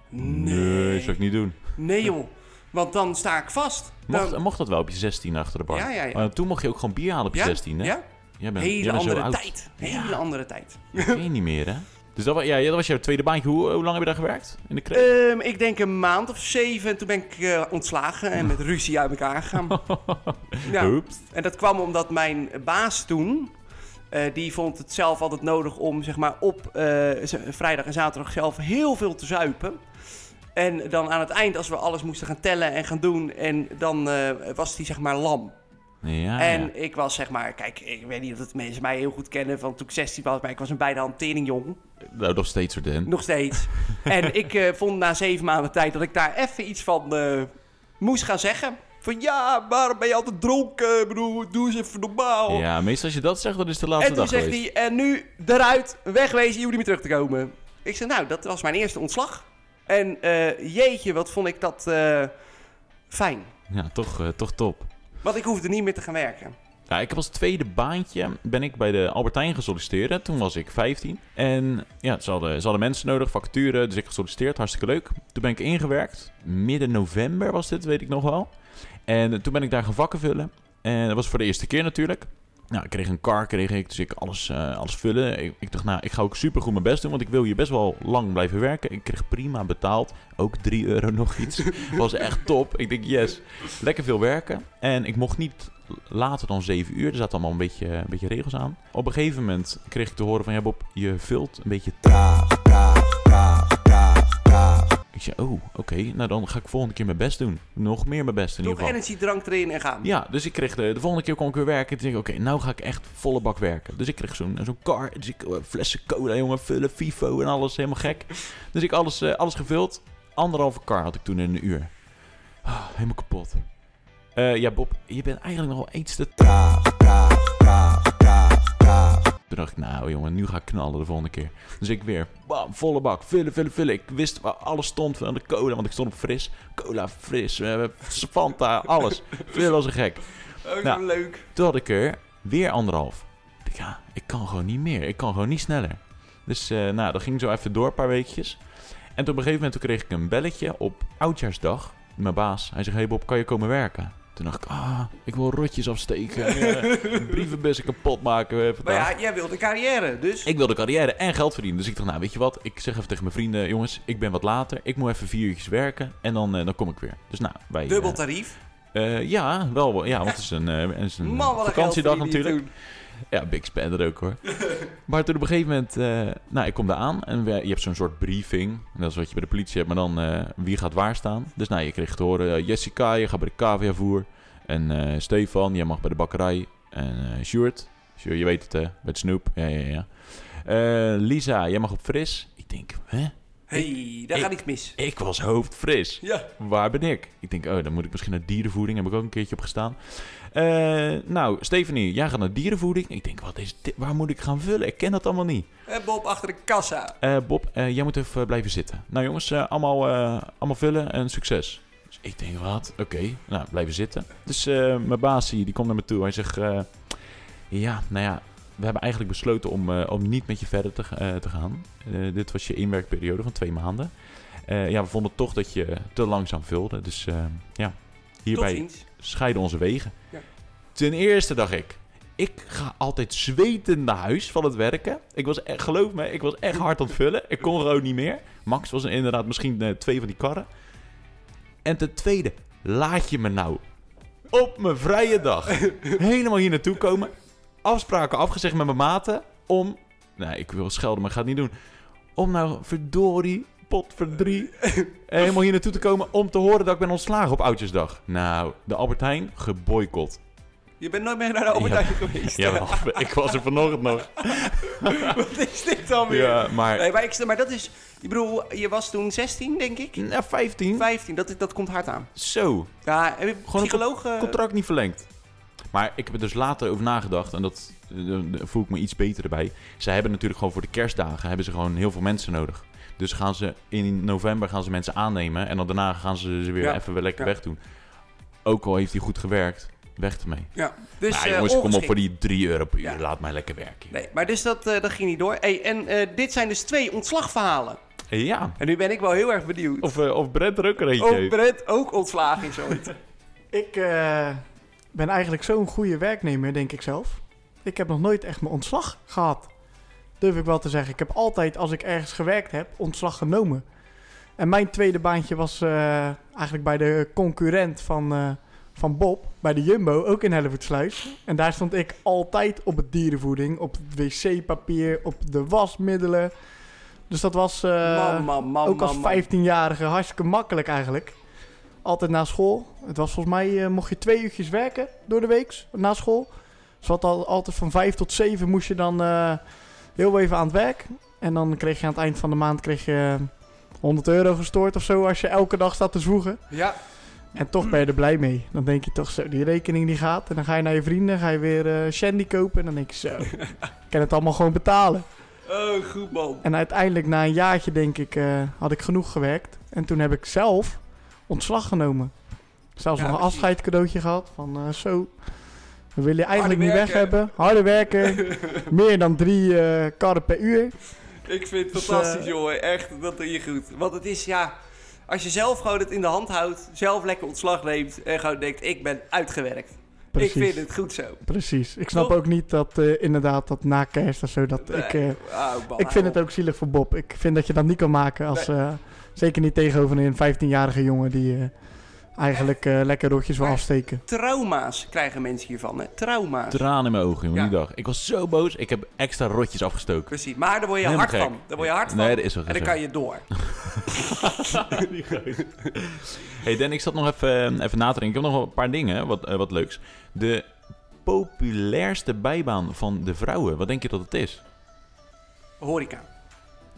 Nee, zou ik niet doen. Nee joh, want dan sta ik vast. Mocht, dat wel op je 16 achter de bar? Ja, ja, ja. Maar toen mocht je ook gewoon bier halen op je ja? 16, hè? Ja? Jij bent, Hele jij bent zo andere tijd. Hele andere tijd. Dat ken je niet meer, hè? Dus dat, wa- ja, dat was jouw tweede baantje. Hoe, hoe lang heb je daar gewerkt? In de kreeg? Ehm, ik denk een maand of zeven. En toen ben ik eh, ontslagen en met ruzie uit elkaar gegaan. ja. Oeps. En dat kwam omdat mijn baas toen... eh, die vond het zelf altijd nodig om zeg maar, op eh, vrijdag en zaterdag zelf heel veel te zuipen. En dan aan het eind, als we alles moesten gaan tellen en gaan doen... en dan eh, was hij zeg maar lam. Ja, en ja. ik was zeg maar... Kijk, ik weet niet of dat mensen mij heel goed kennen van toen ik 16 was... maar ik was een bij de hantering jong. Nou, nog steeds student. Nog steeds. en ik eh, vond na zeven maanden tijd dat ik daar even iets van eh, moest gaan zeggen. Van ja, waarom ben je altijd dronken? Ik bedoel, doe eens even normaal. Ja, meestal als je dat zegt, dan is het de laatste en toen dag zegt geweest. hij, en nu eruit, wegwezen, je hoeft niet meer terug te komen. Ik zei, nou, dat was mijn eerste ontslag. En eh, jeetje, wat vond ik dat fijn. Ja, toch, toch top. Want ik hoefde niet meer te gaan werken. Ja, ik heb als tweede baantje ben ik bij de Albertijn gesolliciteerd. Toen was ik 15. En ja, ze hadden, ze hadden mensen nodig, vacature. Dus ik gesolliciteerd, hartstikke leuk. Toen ben ik ingewerkt. Midden november was dit, weet ik nog wel. En toen ben ik daar gaan vakken vullen. En dat was voor de eerste keer natuurlijk. Nou, ik kreeg een car, kreeg ik, dus ik alles, eh, alles vullen. Ik, ik dacht, nou, ik ga ook super goed mijn best doen, want ik wil hier best wel lang blijven werken. Ik kreeg prima betaald, ook 3 euro nog iets. was echt top. Ik denk, yes, lekker veel werken. En ik mocht niet later dan 7 uur. Er zaten allemaal een beetje, een beetje regels aan. Op een gegeven moment kreeg ik te horen van... Ja Bob, je vult een beetje traag. Ik zei, oh, oké. Nou, dan ga ik volgende keer mijn best doen. Nog meer mijn best in Nog ieder geval. energiedrank erin en gaan. Ja, dus ik kreeg de, de volgende keer kon ik weer werken. Toen dacht ik, oké, nou ga ik echt volle bak werken. Dus ik kreeg zo'n zo'n car. Dus ik eh, flessen cola, jongen, vullen, FIFO en alles. Helemaal gek. Dus ik alles, eh, alles gevuld. Anderhalve car had ik toen in een uur. Ah, helemaal kapot. Eh, ja, Bob, je bent eigenlijk nog wel iets te traag. Toen dacht ik, nou jongen, nu ga ik knallen de volgende keer. Dus ik weer, bam, volle bak, vullen, vullen, vullen. Ik wist waar alles stond van de cola, want ik stond op fris. Cola, fris, eh, Fanta, alles. Vullen als een gek. Ook Nou. leuk. Toen had ik er weer anderhalf. Ik ja, ik kan gewoon niet meer. Ik kan gewoon niet sneller. Dus eh, nou, dat ging zo even door een paar weekjes. En op een gegeven moment toen kreeg ik een belletje op Oudjaarsdag. Mijn baas. Hij zegt, hey Bob, kan je komen werken? Toen dacht ik, ah, ik wil rotjes afsteken. en, eh, brievenbussen kapot maken. eh, Maar ja, jij wilde carrière, dus... Ik wilde carrière en geld verdienen. Dus ik dacht, nou weet je wat, ik zeg even tegen mijn vrienden, jongens, ik ben wat later. Ik moet even vier uurtjes werken en dan, eh, dan kom ik weer. Dus nou, wij... Dubbel tarief. ja, wel, ja, want het is een, het is een Man, vakantiedag natuurlijk. Ja, big spender ook hoor. maar toen op een gegeven moment, eh, nou, ik kom daar aan en we- je hebt zo'n soort briefing. Dat is wat je bij de politie hebt, maar dan eh, wie gaat waar staan. Dus nou, je kreeg te horen, eh, Jessica, je gaat bij de cavia-voer. En Stefan, jij mag bij de bakkerij. En Sjoerd, je weet het, hè, bij het snoep. Ja, ja, ja. Lisa, jij mag op fris. Ik denk, hè? Hey, daar ik- gaat iets mis. Ik was hoofdfris. Ja. Waar ben ik? Ik denk, oh, dan moet ik misschien naar dierenvoeding. Heb ik ook een keertje op gestaan. Eh, nou, Stephanie, jij gaat naar dierenvoeding. Ik denk, wat is dit? Waar moet ik gaan vullen? Ik ken dat allemaal niet. Eh, Bob achter de kassa. Eh, Bob, jij moet even blijven zitten. Nou jongens, allemaal, allemaal vullen en succes. Dus ik denk, wat? Oké, nou, blijven zitten. Dus mijn baas die, komt naar me toe. Hij zegt, ja, nou ja, we hebben eigenlijk besloten om, eh, om niet met je verder te, eh, te gaan. Eh, dit was je inwerkperiode van twee maanden. Ja, we vonden toch dat je te langzaam vulde. Dus ja, hierbij scheiden onze wegen. Ja. Ten eerste dacht ik, ik ga altijd zweten naar huis van het werken. Ik was, echt, geloof me, ik was echt hard aan het vullen. Ik kon gewoon niet meer. Max was inderdaad misschien twee van die karren. En ten tweede, laat je me nou op mijn vrije dag helemaal hier naartoe komen. Afspraken afgezegd met mijn maten om... Nee, ik wil schelden, maar ik ga het niet doen. Om nou verdorie, pot verdrie, helemaal hier naartoe te komen om te horen dat ik ben ontslagen op Oudjesdag. Nou, de Albert Heijn geboycott. Je bent nooit meer naar de Albert Ja. Heijn geweest. Ja, ik was er vanochtend nog. Wat is dit dan weer? Ja, maar... Nee, maar, ik, maar dat is... Ik bedoel, je was toen 16, denk ik? Ja, 15. 15, dat, dat komt hard aan. Zo, Ja, heb je Gewoon een psycholoog... eh, contract niet verlengd. Maar ik heb er dus later over nagedacht en dat eh, voel ik me iets beter erbij. Zij hebben natuurlijk gewoon voor de kerstdagen hebben ze gewoon heel veel mensen nodig. Dus gaan ze in november gaan ze mensen aannemen en dan daarna gaan ze ze weer Ja. even weer lekker Ja. wegdoen. Ook al heeft hij goed gewerkt, weg ermee. Ja, dus nou, eh, jongens, kom op voor die 3 euro per uur. Ja. Laat mij lekker werken. Nee, maar dus dat, eh, dat ging niet door. Hey, en eh, dit zijn dus twee ontslagverhalen. Ja. En nu ben ik wel heel erg benieuwd. Of, eh, of Brent er ook een eentje Of. Brent ook ontslagen is ooit. Ik eh, ben eigenlijk zo'n goede werknemer, denk ik zelf. Ik heb nog nooit echt mijn ontslag gehad. Durf ik wel te zeggen. Ik heb altijd, als ik ergens gewerkt heb, ontslag genomen. En mijn tweede baantje was eh, eigenlijk bij de concurrent van, eh, van Bob, bij de Jumbo, ook in Hellevoetsluis. En daar stond ik altijd op het dierenvoeding, op het wc-papier, op de wasmiddelen. Dus dat was man, ook als man, man. 15-jarige hartstikke makkelijk eigenlijk. Altijd na school. Het was volgens mij, eh, mocht je twee uurtjes werken door de week na school. Dus wat al, altijd van vijf tot zeven moest je dan eh, heel even aan het werk. En dan kreeg je aan het eind van de maand kreeg je 100 euro gestort of zo als je elke dag staat te zwoegen. Ja, En toch ben je er blij mee. Dan denk je toch zo, die rekening die gaat. En dan ga je naar je vrienden, ga je weer eh, shandy kopen. En dan denk je zo, ik kan het allemaal gewoon betalen. oh, goed man. En uiteindelijk na een jaartje denk ik, eh, had ik genoeg gewerkt. En toen heb ik zelf ontslag genomen. Zelfs Ja, nog een precies. afscheidscadeautje gehad. Van eh, zo, we willen je eigenlijk Harde niet weg hebben. Harder werken. meer dan drie eh karren per uur. Ik vind het Dus, fantastisch, eh, jongen. Echt, dat doe je goed. Want het is, ja... Als je zelf gewoon het in de hand houdt, zelf lekker ontslag neemt en gewoon denkt, ik ben uitgewerkt. Precies. Ik vind het goed zo. Precies. Ik snap ook niet dat inderdaad dat na kerst of zo. Dat Nee. ik, man, ik vind het ook zielig voor Bob. Ik vind dat je dat niet kan maken als... zeker niet tegenover een 15-jarige jongen die eh, eigenlijk eh, lekker rotjes wil afsteken. Trauma's krijgen mensen hiervan, hè? Trauma's. Tranen in mijn ogen, jongen, Ja. die dag. Ik was zo boos. Ik heb extra rotjes afgestoken. Precies. Maar daar word je Helemaal hard gek. van. Daar word je hard van. Nee, dat is wel en dan kan je door. hey Dan, ik zat nog even, eh, even na te denken. Ik heb nog wel een paar dingen, wat, wat leuks. De populairste bijbaan van de vrouwen, wat denk je dat het is? Horeca.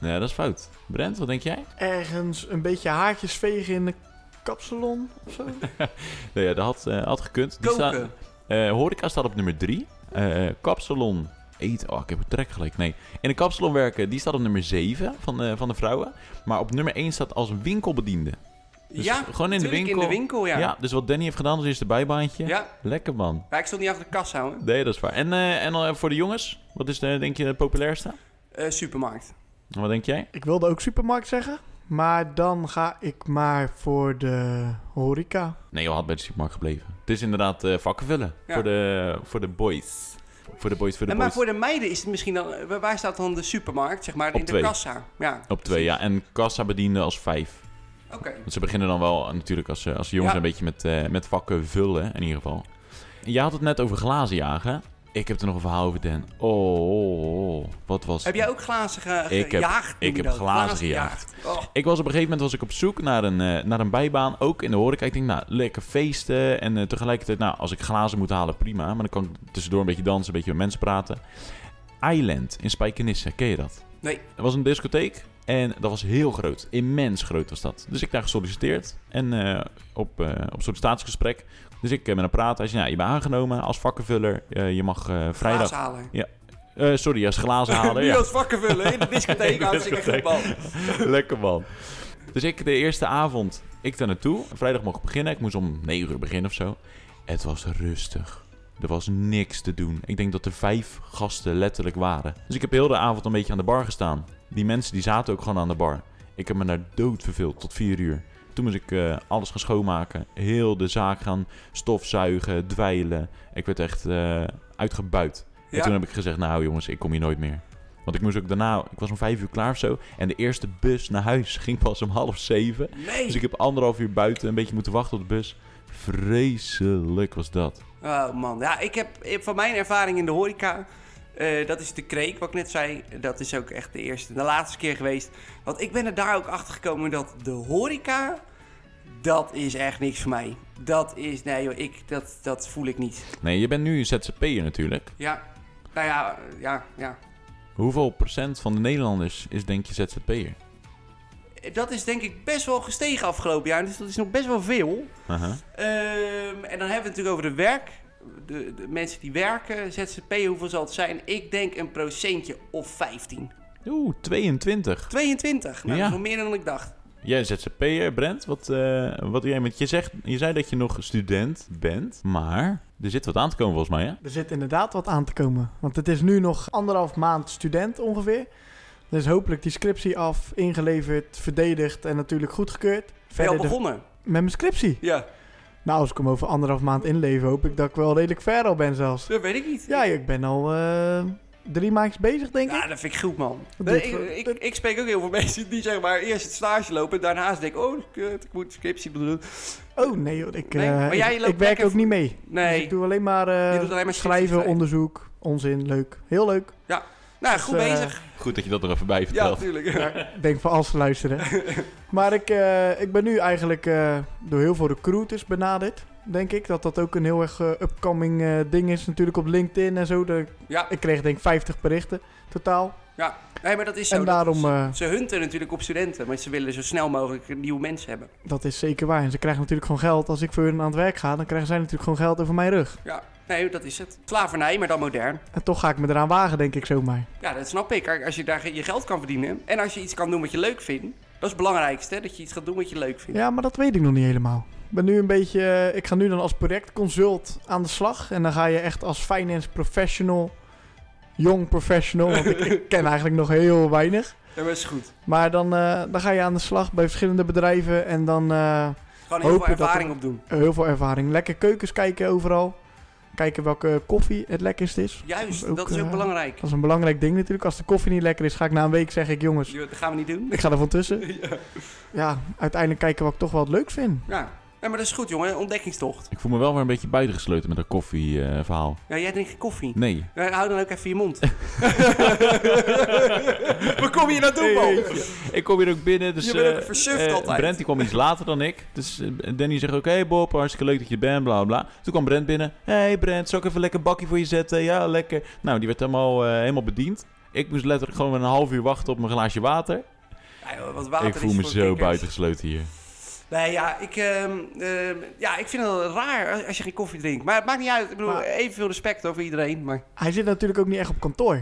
Nee, dat is fout. Brent, wat denk jij? Ergens een beetje haartjes vegen in de kapsalon of zo. Nee, ja, dat had, eh, had gekund. Die Koken. staat- eh, horeca staat op nummer 3. kapsalon eten. Oh, ik heb het trek gelijk. Nee. In de kapsalon werken, die staat op nummer 7 van de, van de vrouwen. Maar op nummer 1 staat als winkelbediende. Dus ja, gewoon in de winkel. in de winkel, ja. Ja. dus wat Danny heeft gedaan als eerste bijbaantje. Ja. Lekker man. Ja, ik stond niet achter de kassa, houden. Nee, dat is waar. En, eh, en eh, voor de jongens, wat is de, denk je de populairste? Eh, supermarkt. Wat denk jij? Ik wilde ook supermarkt zeggen. Maar dan ga ik maar voor de horeca. Nee, je had bij de supermarkt gebleven. Het is inderdaad eh, vakken vullen. Ja. Voor, de, voor de boys. Voor de boys, voor de En boys. maar voor de meiden is het misschien dan... eh, Waar staat dan de supermarkt, zeg maar, Op in de twee. kassa? Ja, Op twee, ja. En kassa bediende als vijf. oké. Want ze beginnen dan wel eh, natuurlijk als, als jongens Ja. een beetje met, eh, met vakken vullen, in ieder geval. Je had het net over glazen jagen. Ik heb er nog een verhaal over, Dan. Oh, oh, oh. wat was... Heb jij ook glazen ge- Ik gejaagd? ik heb glazen gejaagd. Oh. Ik was op een gegeven moment was ik op zoek naar een, eh, naar een bijbaan, ook in de horeca. Ik denk, nou, lekker feesten en eh, tegelijkertijd, nou, als ik glazen moet halen, prima. Maar dan kan ik tussendoor een beetje dansen, een beetje met mensen praten. Island in Spijkenisse, ken je dat? Nee. Er was een discotheek en dat was heel groot. Immens groot was dat. Dus ik daar gesolliciteerd en eh, op, op sollicitatiegesprek. Dus ik eh, met hem praten. Hij zei, ja, je bent aangenomen als vakkenvuller. Eh, je mag eh, vrijdag... Halen. Eh, sorry, als glazen halen. Nu ja. als vakken vullen in de discotheek. Hartstikke goed, man. Lekker man. Dus ik de eerste avond, ik daar naartoe. Vrijdag mocht ik beginnen. Ik moest om 9 uur beginnen of zo. Het was rustig. Er was niks te doen. Ik denk dat er vijf gasten letterlijk waren. Dus ik heb heel de avond een beetje aan de bar gestaan. Die mensen die zaten ook gewoon aan de bar. Ik heb me daar dood verveeld tot 4 uur. Toen moest ik eh, alles gaan schoonmaken. Heel de zaak gaan stofzuigen, dweilen. Ik werd echt eh, uitgebuit. En toen heb ik gezegd, nou jongens, ik kom hier nooit meer. Want ik moest ook daarna, ik was om vijf uur klaar of zo. En de eerste bus naar huis ging pas om half zeven. Nee. Dus ik heb anderhalf uur buiten een beetje moeten wachten op de bus. Vreselijk was dat. Oh man, ja, ik heb ik heb van mijn ervaring in de horeca, eh, dat is de kreek, wat ik net zei, dat is ook echt de eerste en de laatste keer geweest. Want ik ben er daar ook achter gekomen dat de horeca, dat is echt niks voor mij. Dat is, nee joh, ik, dat, dat voel ik niet. Nee, je bent nu een ZZP'er natuurlijk. Ja, nou ja, ja, ja. Hoeveel procent van de Nederlanders is denk je ZZP'er? Dat is denk ik best wel gestegen afgelopen jaar, dus dat is nog best wel veel. Aha. Ehm, en dan hebben we het natuurlijk over de werk. De, de mensen die werken, ZZP, hoeveel zal het zijn? Ik denk een procentje of 15. Oeh, 22. 22. Nou, Ja. dat is meer dan ik dacht. Jij ZZP'er, Brent. Wat, eh, wat doe jij met... Je, zegt, je zei dat je nog student bent, maar er zit wat aan te komen volgens mij, hè? Er zit inderdaad wat aan te komen. Want het is nu nog anderhalf maand student ongeveer. Dus hopelijk die scriptie af, ingeleverd, verdedigd en natuurlijk goedgekeurd. Ben je al de- begonnen? met mijn scriptie. Ja. Nou, als ik hem over anderhalf maand inlever, hoop ik dat ik wel redelijk ver al ben zelfs. Dat weet ik niet. Ja, ik ben al eh, drie maandjes bezig, denk Ja, ik. dat vind ik goed, man. Nee, ik, ik, ik spreek ook heel veel mensen die zeg maar eerst het stage lopen... en daarnaast denken, oh, kut, ik moet scriptie doen. Oh, nee joh, ik, Nee, eh, maar jij ik, loopt ik werk ook niet mee. Nee. Dus ik doe alleen maar, eh, alleen maar schrijven, onderzoek, onzin, leuk. Heel leuk. Nou, goed Dus, eh, bezig. Goed dat je dat er even bij Ja, vertelt. natuurlijk. Ik denk voor als luisteren. maar ik, eh, ik ben nu eigenlijk eh, door heel veel recruiters benaderd. Denk ik dat dat ook een heel erg upcoming eh, ding is. Natuurlijk op LinkedIn en zo. De- Ja, ik kreeg denk ik 50 berichten totaal. ja. Nee, maar dat is zo. En daarom, ze, ze hunten natuurlijk op studenten, maar ze willen zo snel mogelijk nieuwe mensen hebben. Dat is zeker waar. En ze krijgen natuurlijk gewoon geld. Als ik voor hun aan het werk ga, dan krijgen zij natuurlijk gewoon geld over mijn rug. Ja, nee, dat is het. Slavernij, maar dan modern. En toch ga ik me eraan wagen, denk ik zomaar. Ja, dat snap ik. Als je daar je geld kan verdienen en als je iets kan doen wat je leuk vindt, dat is het belangrijkste, hè? dat je iets gaat doen wat je leuk vindt. Ja, maar dat weet ik nog niet helemaal. Ik ben nu een beetje... eh, ik ga nu dan als projectconsult aan de slag. En dan ga je echt als finance professional... Jong professional, want ik, ik ken eigenlijk nog heel weinig. Ja, dat is goed. Maar dan, eh, dan ga je aan de slag bij verschillende bedrijven en dan eh, Gewoon heel veel ervaring er- op doen. heel veel ervaring. Lekker keukens kijken overal. Kijken welke koffie het lekkerst is. Juist, Dat is ook, dat is ook eh, belangrijk. Dat is een belangrijk ding natuurlijk. Als de koffie niet lekker is, ga ik na een week zeggen ik jongens, Dat gaan we niet doen. ik ga er van tussen. ja. Ja, uiteindelijk kijken wat ik toch wel het leuk vind. ja. Nee, maar dat is goed, jongen. Ontdekkingstocht. Ik voel me wel weer een beetje buitengesloten met dat koffieverhaal. Ja, jij drinkt geen koffie. nee. Ja, hou dan ook even je mond. Waar kom je naartoe, man? Ik kom hier ook binnen, dus... Je bent ook eh, versuft eh, altijd. Brent die kwam iets later dan ik. Dus eh, Danny zegt ook, hey Bob, hartstikke leuk dat je bent, bla bla. Toen kwam Brent binnen. Hey Brent, zal ik even lekker bakje voor je zetten? Ja, lekker. Nou, die werd helemaal, eh, helemaal bediend. Ik moest letterlijk gewoon een half uur wachten op mijn glaasje water. Ja, joh, wat water ik voel is me voor zo kikkers. buitengesloten hier. Nee, ja ik, ehm, ehm, ja, ik vind het wel raar als- je geen koffie drinkt. Maar het maakt niet uit. Ik bedoel, Maar- evenveel respect over iedereen. Maar Hij zit natuurlijk ook niet echt op kantoor.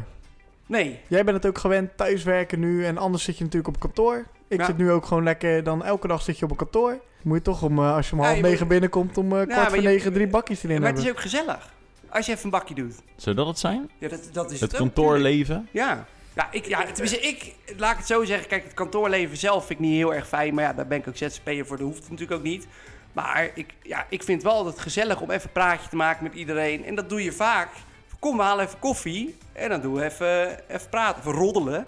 nee. Jij bent het ook gewend thuiswerken nu en anders zit je natuurlijk op kantoor. Ik Ja. zit nu ook gewoon lekker, dan elke dag zit je op een kantoor. Moet je toch om, eh, als je om Ja, half je negen moet- binnenkomt, om eh, kwart voor je- negen drie bakjes erin maar het is hebben. ook gezellig. Als je even een bakje doet. Zou dat het zijn? Ja, dat, dat is Het het ook, kantoorleven? Ja. Ja, ik, ja tenminste, ik, laat ik het zo zeggen. Kijk, het kantoorleven zelf vind ik niet heel erg fijn. Maar ja, daar ben ik ook ZZP'er voor. Dat hoeft natuurlijk ook niet. Maar ik, ja, ik vind wel altijd gezellig om even een praatje te maken met iedereen. En dat doe je vaak. Kom, we halen even koffie. En dan doen we even, even praten. Even roddelen.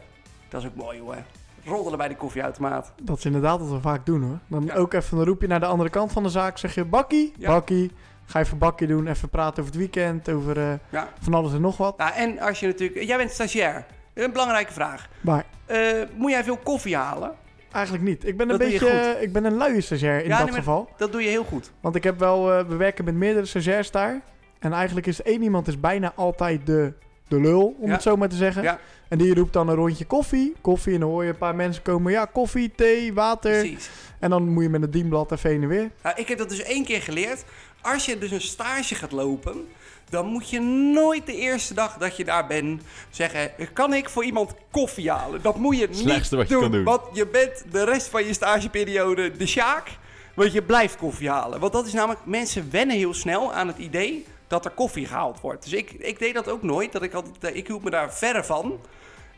Dat is ook mooi, hoor. Roddelen bij de koffieautomaat. Dat is inderdaad wat we vaak doen hoor. Dan Ja. ook even een roepje naar de andere kant van de zaak. Zeg je bakkie, Ja. bakkie. Ga even bakkie doen, even praten over het weekend, over eh, Ja. van alles en nog wat. Nou, en als je natuurlijk... Jij bent stagiair. Een belangrijke vraag. Maar Eh, moet jij veel koffie halen? eigenlijk niet. Ik ben een Dat beetje, ik ben een luie stagiair in Ja, dat nee, geval. Dat doe je heel goed. Want ik heb wel, eh, we werken met meerdere stagiairs daar. En eigenlijk is één iemand is bijna altijd de, de lul, om Ja. het zo maar te zeggen. Ja. En die roept dan een rondje koffie. Koffie en dan hoor je een paar mensen komen. Ja, koffie, thee, water. Precies. En dan moet je met een dienblad even en weer. Nou, ik heb dat dus één keer geleerd. Als je dus een stage gaat lopen, dan moet je nooit de eerste dag dat je daar bent zeggen: kan ik voor iemand koffie halen? Dat moet je Slechtste niet wat je kan doen. Want je bent de rest van je stageperiode de sjaak. Want je blijft koffie halen. Want dat is namelijk, mensen wennen heel snel aan het idee dat er koffie gehaald wordt. Dus ik, ik deed dat ook nooit. Dat ik, altijd, eh, ik hield me daar verre van.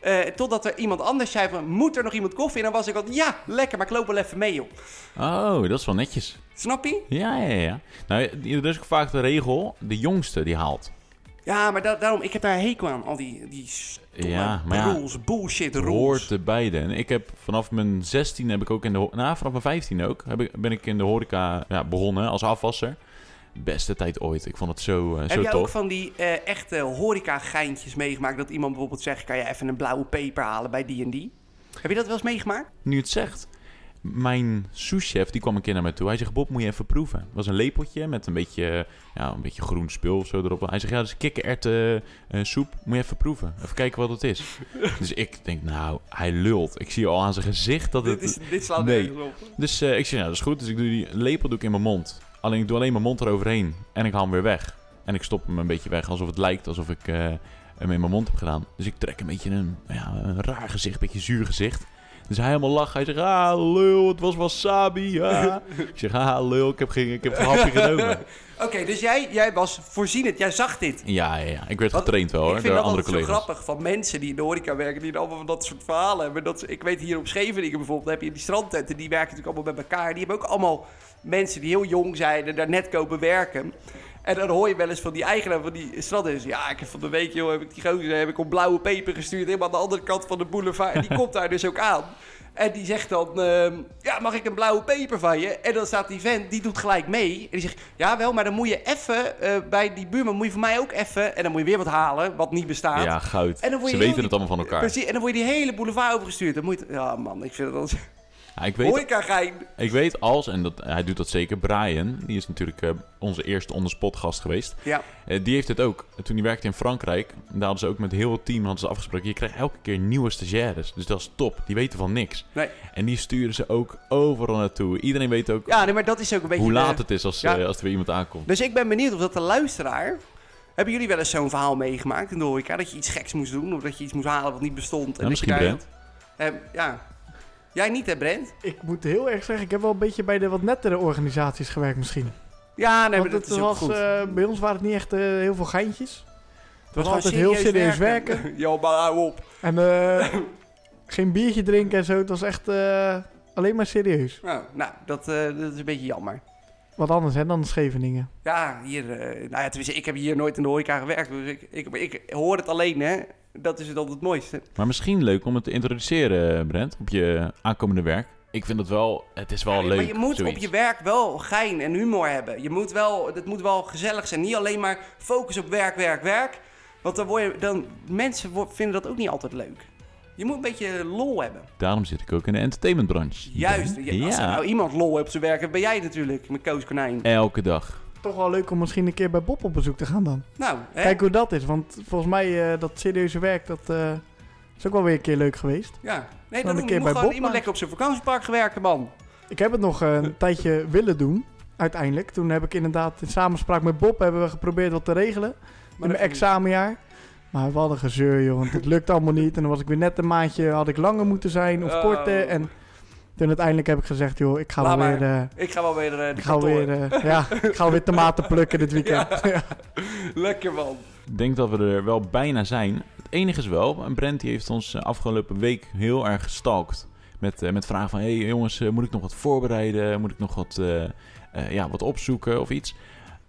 Eh, totdat er iemand anders zei van, moet er nog iemand koffie? En dan was ik altijd, ja, lekker, maar ik loop wel even mee, joh. Oh, dat is wel netjes. Snap je? Ja, ja, ja. Nou, er is ook vaak de regel, de jongste die haalt. Ja, maar da- daarom, ik heb daar hekel aan. Al die, die Ja, maar ja, rules, bullshit rules. hoort erbij. En ik heb vanaf mijn 16 heb ik ook in de nou, vanaf mijn 15 ook heb ik, ben ik in de horeca ja, begonnen als afwasser. Beste tijd ooit. Ik vond het zo, eh, Heb zo jij ook van die eh, echte horeca-geintjes meegemaakt? Dat iemand bijvoorbeeld zegt, kan je even een blauwe peper halen bij die en die? Heb je dat wel eens meegemaakt? Nu het zegt. Mijn souschef die kwam een keer naar me toe. Hij zegt, Bob, moet je even proeven. Het was een lepeltje met een beetje, ja, een beetje groen spul of zo erop. Hij zegt, ja, dat is kikkererwten eh, soep. Moet je even proeven. Even kijken wat het is. dus ik denk, nou, hij lult. Ik zie al aan zijn gezicht dat het... dit, is, dit slaat nee. nergens op. Dus ik zeg, ja, dat is goed. Dus ik doe die lepel doe ik in mijn mond. Alleen ik doe alleen mijn mond eroverheen. En ik haal hem weer weg. En ik stop hem een beetje weg, alsof het lijkt alsof ik eh, hem in mijn mond heb gedaan. Dus ik trek een beetje een, ja, een raar gezicht, een beetje zuur gezicht. Dus hij helemaal lacht. Hij zegt, ah, lul, het was wasabi. Ah. ik zeg, ah, lul, ik heb geen, ik heb geen hapje genomen. Oké, dus jij, jij was voorzienend, jij zag dit. Ja, ja, ja. Ik werd getraind wel, hoor, ik vind door dat andere collega's. grappig van mensen die in de horeca werken, die allemaal van dat soort verhalen hebben. Dat, ik weet hier op Scheveningen bijvoorbeeld, heb je die strandtenten, die werken natuurlijk allemaal met elkaar. Die hebben ook allemaal mensen die heel jong zijn en daar net komen werken. En dan hoor je wel eens van die eigenaar van die strandtenten. Ja, ik heb van de week, joh, heb ik die gozer heb ik op blauwe peper gestuurd, helemaal aan de andere kant van de boulevard. En die komt daar dus ook aan. En die zegt dan, ehm, ja, mag ik een blauwe peper van je? En dan staat die vent, die doet gelijk mee. En die zegt, ja wel, maar dan moet je even eh, bij die buurman, moet je voor mij ook even... En dan moet je weer wat halen, wat niet bestaat. Ja, goud. En dan word Ze weten die- het allemaal van elkaar. Precies, en dan word je die hele boulevard overgestuurd. Dan moet je, ja man, ik vind het als Ja, ik weet horeca-gein. Ik weet als, en dat, hij doet dat zeker, Brian, die is natuurlijk eh, onze eerste onderspot gast geweest. Ja, Eh, die heeft het ook. Toen hij werkte in Frankrijk, daar hadden ze ook met heel het team hadden ze afgesproken. Je krijgt elke keer nieuwe stagiaires. Dus dat is top. Die weten van niks. nee. En die sturen ze ook overal naartoe. Iedereen weet ook Ja, nee, maar dat is ook een beetje... hoe de- laat het is als, Ja. eh, als er weer iemand aankomt. Dus ik ben benieuwd of dat de luisteraar... Hebben jullie wel eens zo'n verhaal meegemaakt in de horeca? Dat je iets geks moest doen, of dat je iets moest halen wat niet bestond. En dat misschien je daar- Brent. Eh, ja. Jij niet, hè, Brent? Ik moet heel erg zeggen, ik heb wel een beetje bij de wat nettere organisaties gewerkt misschien. Ja, nee, Want maar dat is was, goed. eh, bij ons waren het niet echt eh, heel veel geintjes. Het was, altijd heel serieus werken. maar hou op. En eh, geen biertje drinken en zo. Het was echt alleen maar serieus. Nou, nou dat, dat is een beetje jammer. Wat anders hè, dan Scheveningen. Ja, hier, nou ja, tenminste, ik heb hier nooit in de horeca gewerkt, dus ik, ik, ik hoor het alleen, hè. Dat is dan het mooiste. Maar misschien leuk om het te introduceren, Brent, op je aankomende werk. Ik vind het wel, het is wel Ja, leuk. Maar je moet zoiets. op je werk wel gein en humor hebben. Je moet wel, het moet wel gezellig zijn. Niet alleen maar focus op werk, werk, werk. Want dan word je, dan, mensen vinden dat ook niet altijd leuk. Je moet een beetje lol hebben. Daarom zit ik ook in de entertainmentbranche. Juist. Ja. Als er nou iemand lol heeft op zijn werk, dan ben jij natuurlijk met Koos Konijn. Elke dag. Toch wel leuk om misschien een keer bij Bob op bezoek te gaan dan. Nou, hè? Kijk hoe dat is. Want volgens mij eh, dat serieuze werk, dat eh, is ook wel weer een keer leuk geweest. Ja. Nee, Dan dan een moet keer bij Bob iemand lekker op zijn vakantiepark gewerken, man. Ik heb het nog eh, een tijdje willen doen, uiteindelijk. Toen heb ik inderdaad in samenspraak met Bob hebben we geprobeerd wat te regelen. Maar in mijn examenjaar. Maar we hadden gezeur, joh. Want het lukt allemaal niet. En dan was ik weer net een maandje, had ik langer moeten zijn of Oh. korter. En toen uiteindelijk heb ik gezegd, joh, ik ga Laat wel maar. weer... eh. Ik ga wel weer eh, de ik ga weer, eh, ja, ik ga weer tomaten plukken dit weekend. Ja. Lekker, man. Ik denk dat we er wel bijna zijn. Het enige is wel, en Brent die heeft ons afgelopen week heel erg gestalkt. Met, eh, met vragen van, hé hey, jongens, moet ik nog wat voorbereiden? Moet ik nog wat, eh, eh, ja, wat opzoeken of iets?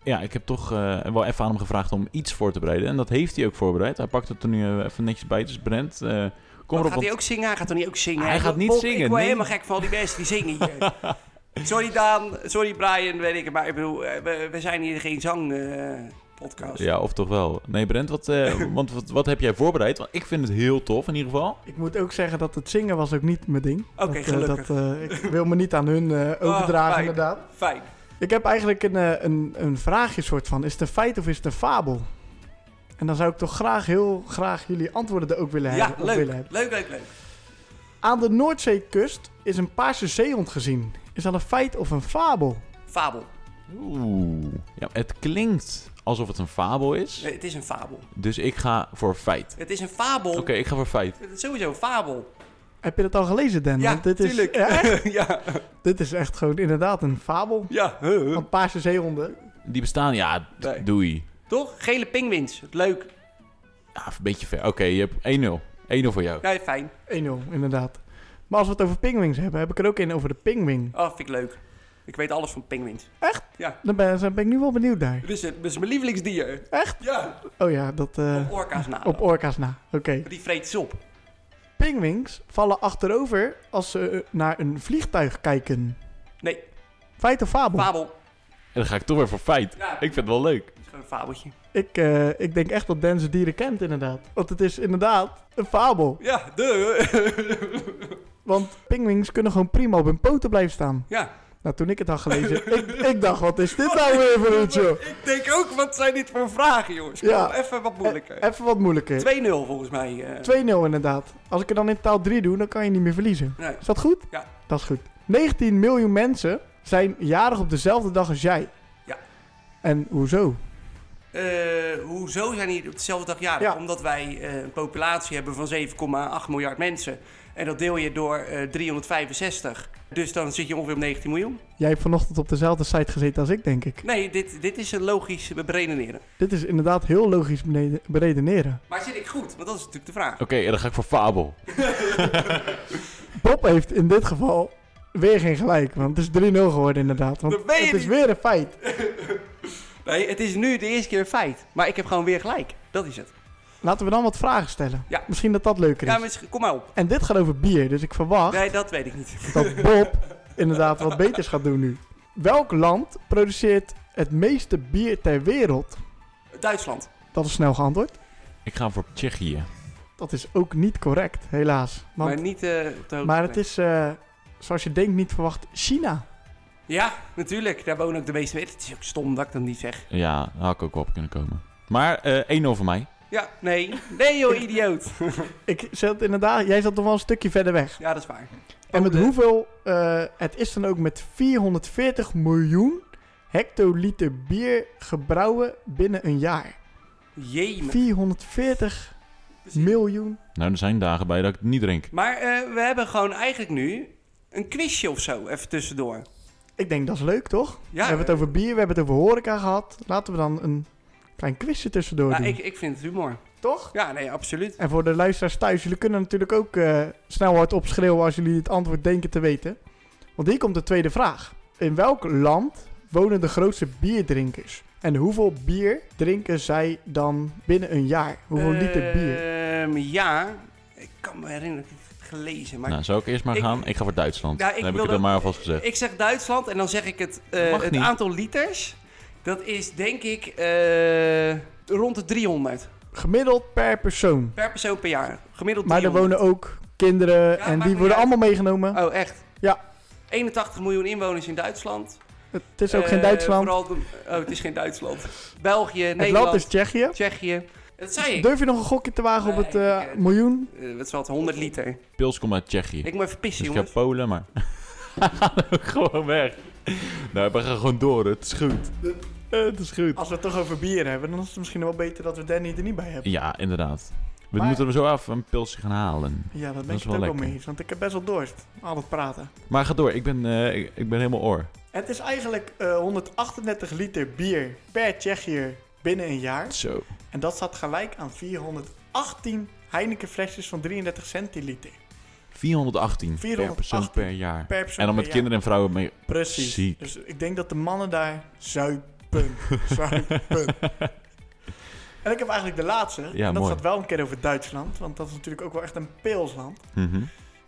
Ja, ik heb toch eh, wel even aan hem gevraagd om iets voor te bereiden. En dat heeft hij ook voorbereid. Hij pakt het er nu even netjes bij. Dus Brent, eh, kom erop. gaat hij ook zingen? Hij gaat toch niet ook zingen? Hij Ik gaat niet Bob, zingen, Ik word nee. helemaal gek van al die mensen die zingen hier. sorry Daan, sorry Brian, weet ik het. Maar ik bedoel, eh, we, we zijn hier geen zangpodcast. Ja, of toch wel. Nee, Brent, wat, eh, want wat, wat heb jij voorbereid? Want ik vind het heel tof in ieder geval. Ik moet ook zeggen dat het zingen was ook niet mijn ding. Oké, eh, gelukkig. dat, eh, ik wil me niet aan hun eh, overdragen, fijn. inderdaad. Fijn. Ik heb eigenlijk een, eh, een, een vraagje soort van. Is het een feit of is het een fabel? En dan zou ik toch graag, heel graag jullie antwoorden er ook willen Ja, hebben. op willen leuk. hebben. Leuk, leuk, leuk. Aan de Noordzeekust is een paarse zeehond gezien. Is dat een feit of een fabel? Fabel. Oeh. Ja, het klinkt alsof het een fabel is. Nee, het is een fabel. Dus ik ga voor feit. Het is een fabel. Oké, ik ga voor feit. Het is sowieso een fabel. Heb je dat al gelezen, Dan? Ja, Want dit tuurlijk. Is, ja, echt? ja. dit is echt gewoon inderdaad een fabel. Ja. Van paarse zeehonden. Die bestaan, ja, Nee. doei. Toch? Gele pinguïns. Leuk. Ja, een beetje ver. Oké, je hebt 1-0. 1-0 voor jou. Ja, fijn. 1-0, inderdaad. Maar als we het over pingwings hebben, heb ik er ook een over de pingwing. Oh, vind ik leuk. Ik weet alles van pinguïns. Echt? Ja. Dan ben, dan ben ik nu wel benieuwd naar. Dus het is mijn lievelingsdier. Echt? Ja. Oh ja, dat eh, Op orka's na. op orka's na. Oké. Die vreet ze op. Pingwings vallen achterover als ze eh, naar een vliegtuig kijken. Nee, Feit of fabel? fabel. En dan ga ik toch weer voor feit. Ja, Ik vind het wel leuk. Fabeltje. Ik, eh, ik denk echt dat Dan zijn dieren kent, inderdaad. Want het is inderdaad een fabel. Ja, de. Want pingwings kunnen gewoon prima op hun poten blijven staan. ja. Nou, toen ik het had gelezen, ik, ik dacht, wat is dit nou weer voor iets, joh? Ik denk ook, wat zijn dit voor vragen, jongens? Kom, Ja. even wat moeilijker. Even wat moeilijker. 2-0 volgens mij. eh. 2-0 inderdaad. Als ik er dan in taal 3 doe, dan kan je niet meer verliezen. Nee. Is dat goed? Ja. Dat is goed. 19 miljoen mensen zijn jarig op dezelfde dag als jij. Ja. En hoezo? Eh, hoezo zijn die op dezelfde dag jarig? Ja. Omdat wij eh, een populatie hebben van 7,8 miljard mensen. En dat deel je door eh, 365. Dus dan zit je ongeveer op 19 miljoen. Jij hebt vanochtend op dezelfde site gezeten als ik, denk ik. Nee, dit, dit is een logisch beredeneren. Dit is inderdaad heel logisch beneden- beredeneren. Maar zit ik goed? Want dat is natuurlijk de vraag. Oké, dan ga ik voor fabel. Bob heeft in dit geval weer geen gelijk, want het is 3-0 geworden inderdaad. Want Dat weet je het is weer een feit. Nee, het is nu de eerste keer een feit. Maar ik heb gewoon weer gelijk. Dat is het. Laten we dan wat vragen stellen. Ja. Misschien dat dat leuker is. Ja, maar kom maar op. En dit gaat over bier, dus ik verwacht Nee, dat weet ik niet. dat Bob inderdaad wat beters gaat doen nu. Welk land produceert het meeste bier ter wereld? Duitsland. Dat is snel geantwoord. Ik ga voor Tsjechië. Dat is ook niet correct, helaas. Want- maar niet eh, op de hoogte. maar het is, eh, zoals je denkt, niet verwacht, China. Ja, natuurlijk. Daar wonen ook de meeste mensen. Het is ook stom dat ik dat niet zeg. Ja, daar had ik ook wel op kunnen komen. Maar eh 1-0 voor mij. Ja, nee. Nee joh, idioot. Ik zat inderdaad, jij zat nog wel een stukje verder weg. Ja, dat is waar. En met hoeveel, eh, het is dan ook met 440 miljoen hectoliter bier gebrouwen binnen een jaar. Jemig. 440 miljoen. Nou, er zijn dagen bij dat ik het niet drink. Maar eh, we hebben gewoon eigenlijk nu een quizje of zo, even tussendoor. Ik denk dat is leuk, toch? We hebben het over bier, we hebben het over horeca gehad. Laten we dan een klein quizje tussendoor doen. ik, ik vind het humor. Toch? Ja, nee, absoluut. En voor de luisteraars thuis, jullie kunnen natuurlijk ook eh, snel hard opschreeuwen als jullie het antwoord denken te weten. Want hier komt de tweede vraag. In welk land wonen de grootste bierdrinkers? En hoeveel bier drinken zij dan binnen een jaar? Hoeveel liter bier? Ehm, ja, ik kan me herinneren dat ik gelezen. Maar Nou, zou ik eerst maar Ik- gaan? Ik ga voor Duitsland. Ja, ik dan heb ik het dan maar alvast gezegd. ik zeg Duitsland en dan zeg ik het, eh, het niet. aantal liters. Dat is denk ik eh, rond de 300 Gemiddeld per persoon. per persoon per jaar. Gemiddeld Maar er 300. wonen ook kinderen Ja, en die worden uit. allemaal meegenomen. Oh, echt? Ja. 81 miljoen inwoners in Duitsland. Het is ook geen Eh, Duitsland. Vooral de- oh, het is geen Duitsland. België, Het Nederland, land is Tsjechië. Tsjechië. Dat zei ik. Durf je nog een gokje te wagen op het eh, ik, eh, miljoen? Eh, wat is wat? 100 liter. Pils komt uit Tsjechië. Ik moet even pissen, Dus ik ga jongens. Polen, maar... gewoon weg. Nou, we gaan gewoon door. Het is goed. Eh, Het is goed. Als we het toch over bier hebben, dan is het misschien wel beter dat we Danny er niet bij hebben. Ja, inderdaad. We Maar- moeten er zo even een pilsje gaan halen. Ja, dat ben is ik het ook wel wel lekker. mee eens. Want ik heb best wel dorst. Al het praten. Maar ga door. Ik ben, eh, ik, ik ben helemaal oor. Het is eigenlijk eh, 138 liter bier per Tsjechiër binnen een jaar. Zo. En dat staat gelijk aan 418 Heineken flesjes van 33 centiliter. 418, per 418 persoon per jaar. Per persoon En dan met kinderen en vrouwen mee. jaar. Precies. Ziek. Dus ik denk dat de mannen daar zuipen. zuipen. En ik heb eigenlijk de laatste. Ja, en dat mooi. gaat wel een keer over Duitsland. Want dat is natuurlijk ook wel echt een pilsland. Mhm.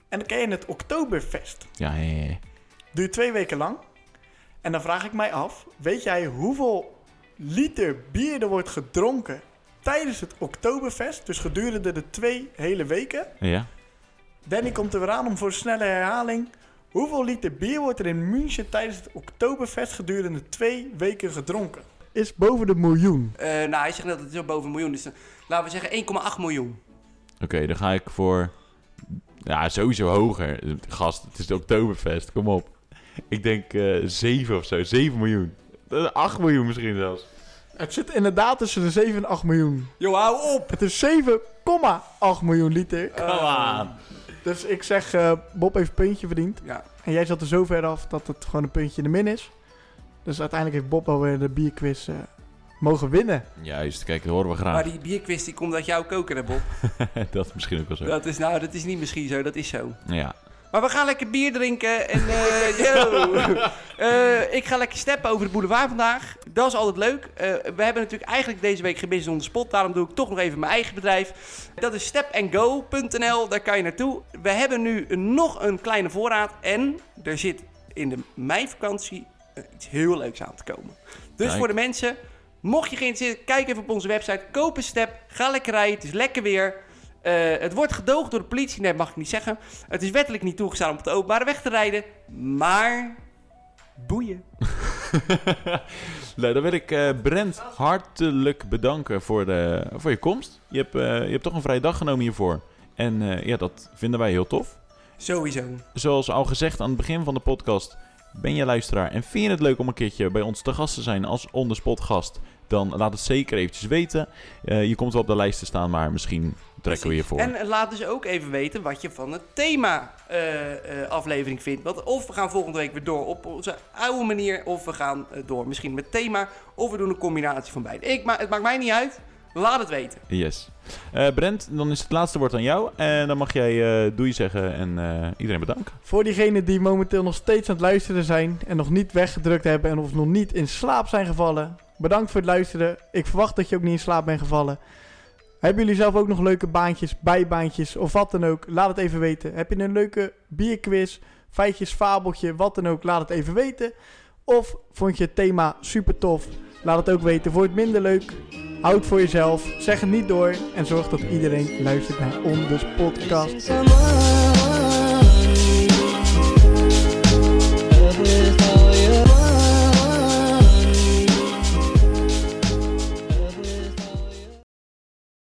En dan ken je het Oktoberfest. Ja, ja, ja, ja. Duurt twee weken lang. En dan vraag ik mij af, weet jij hoeveel liter bier er wordt gedronken tijdens het Oktoberfest? Dus gedurende de twee hele weken. Ja. Danny komt er weer aan om voor een snelle herhaling. Hoeveel liter bier wordt er in München tijdens het Oktoberfest gedurende twee weken gedronken? Is boven de miljoen. Eh, nou, hij zegt net dat het zo boven een miljoen is. Dus, eh, laten we zeggen 1,8 miljoen. Oké, dan ga ik voor... Ja, sowieso hoger. Gast, het is de Oktoberfest, kom op. Ik denk eh 7 of zo, 7 miljoen. Eh, 8 miljoen misschien zelfs. Het zit inderdaad tussen de 7 en 8 miljoen. Yo, hou op! Het is 7,8 miljoen liter. Come on. Dus ik zeg, eh, Bob heeft een puntje verdiend. Ja. En jij zat er zo ver af dat het gewoon een puntje in de min is. Dus uiteindelijk heeft Bob alweer de bierquiz eh, mogen winnen. Juist, kijk, dat horen we Maar graag. die bierquiz die komt uit jouw koker, hè, Bob? dat misschien ook wel zo. Dat is, nou, dat is niet misschien zo, dat is zo. Ja. Maar we gaan lekker bier drinken en eh, yo. Eh, ik ga lekker steppen over de boulevard vandaag. Dat is altijd leuk. Eh, we hebben natuurlijk eigenlijk deze week geen business on the spot. Daarom doe ik toch nog even mijn eigen bedrijf. Dat is stepandgo.nl. Daar kan je naartoe. We hebben nu nog een kleine voorraad. En er zit in de meivakantie iets heel leuks aan te komen. Dus Kijk. voor de mensen, mocht je geïnteresseerd zijn, kijk even op onze website. Koop een step. Ga lekker rijden. Het is lekker weer. Eh, het wordt gedoogd door de politie. Nee, mag ik niet zeggen. Het is wettelijk niet toegestaan om op de openbare weg te rijden. Maar boeien. Nou, dan wil ik eh, Brent hartelijk bedanken voor, de, voor je komst. Je hebt, eh, je hebt toch een vrije dag genomen hiervoor. En ja, dat vinden wij heel tof. Sowieso. Zoals al gezegd aan het begin van de podcast, ben je luisteraar en vind je het leuk om een keertje bij ons te gast te zijn als on-the-spot gast, dan laat het zeker eventjes weten. Je komt wel op de lijst te staan, maar misschien trekken we je voor. En laat dus ook even weten wat je van het thema eh, eh, aflevering vindt. Want of we gaan volgende week weer door op onze oude manier, of we gaan eh, door misschien met thema, of we doen een combinatie van beide. Ik, ma het maakt mij niet uit. Laat het weten. Yes. Eh, Brent, dan is het laatste woord aan jou. En dan mag jij eh, doei zeggen en eh, iedereen bedanken. Voor diegenen die momenteel nog steeds aan het luisteren zijn en nog niet weggedrukt hebben en of nog niet in slaap zijn gevallen, bedankt voor het luisteren. Ik verwacht dat je ook niet in slaap bent gevallen. Hebben jullie zelf ook nog leuke baantjes, bijbaantjes of wat dan ook? Laat het even weten. Heb je een leuke bierquiz, feitjes, fabeltje, wat dan ook? Laat het even weten. Of vond je het thema super tof? Laat het ook weten. Vond je het minder leuk? Houd voor jezelf. Zeg het niet door. En zorg dat iedereen luistert naar On The Podcast.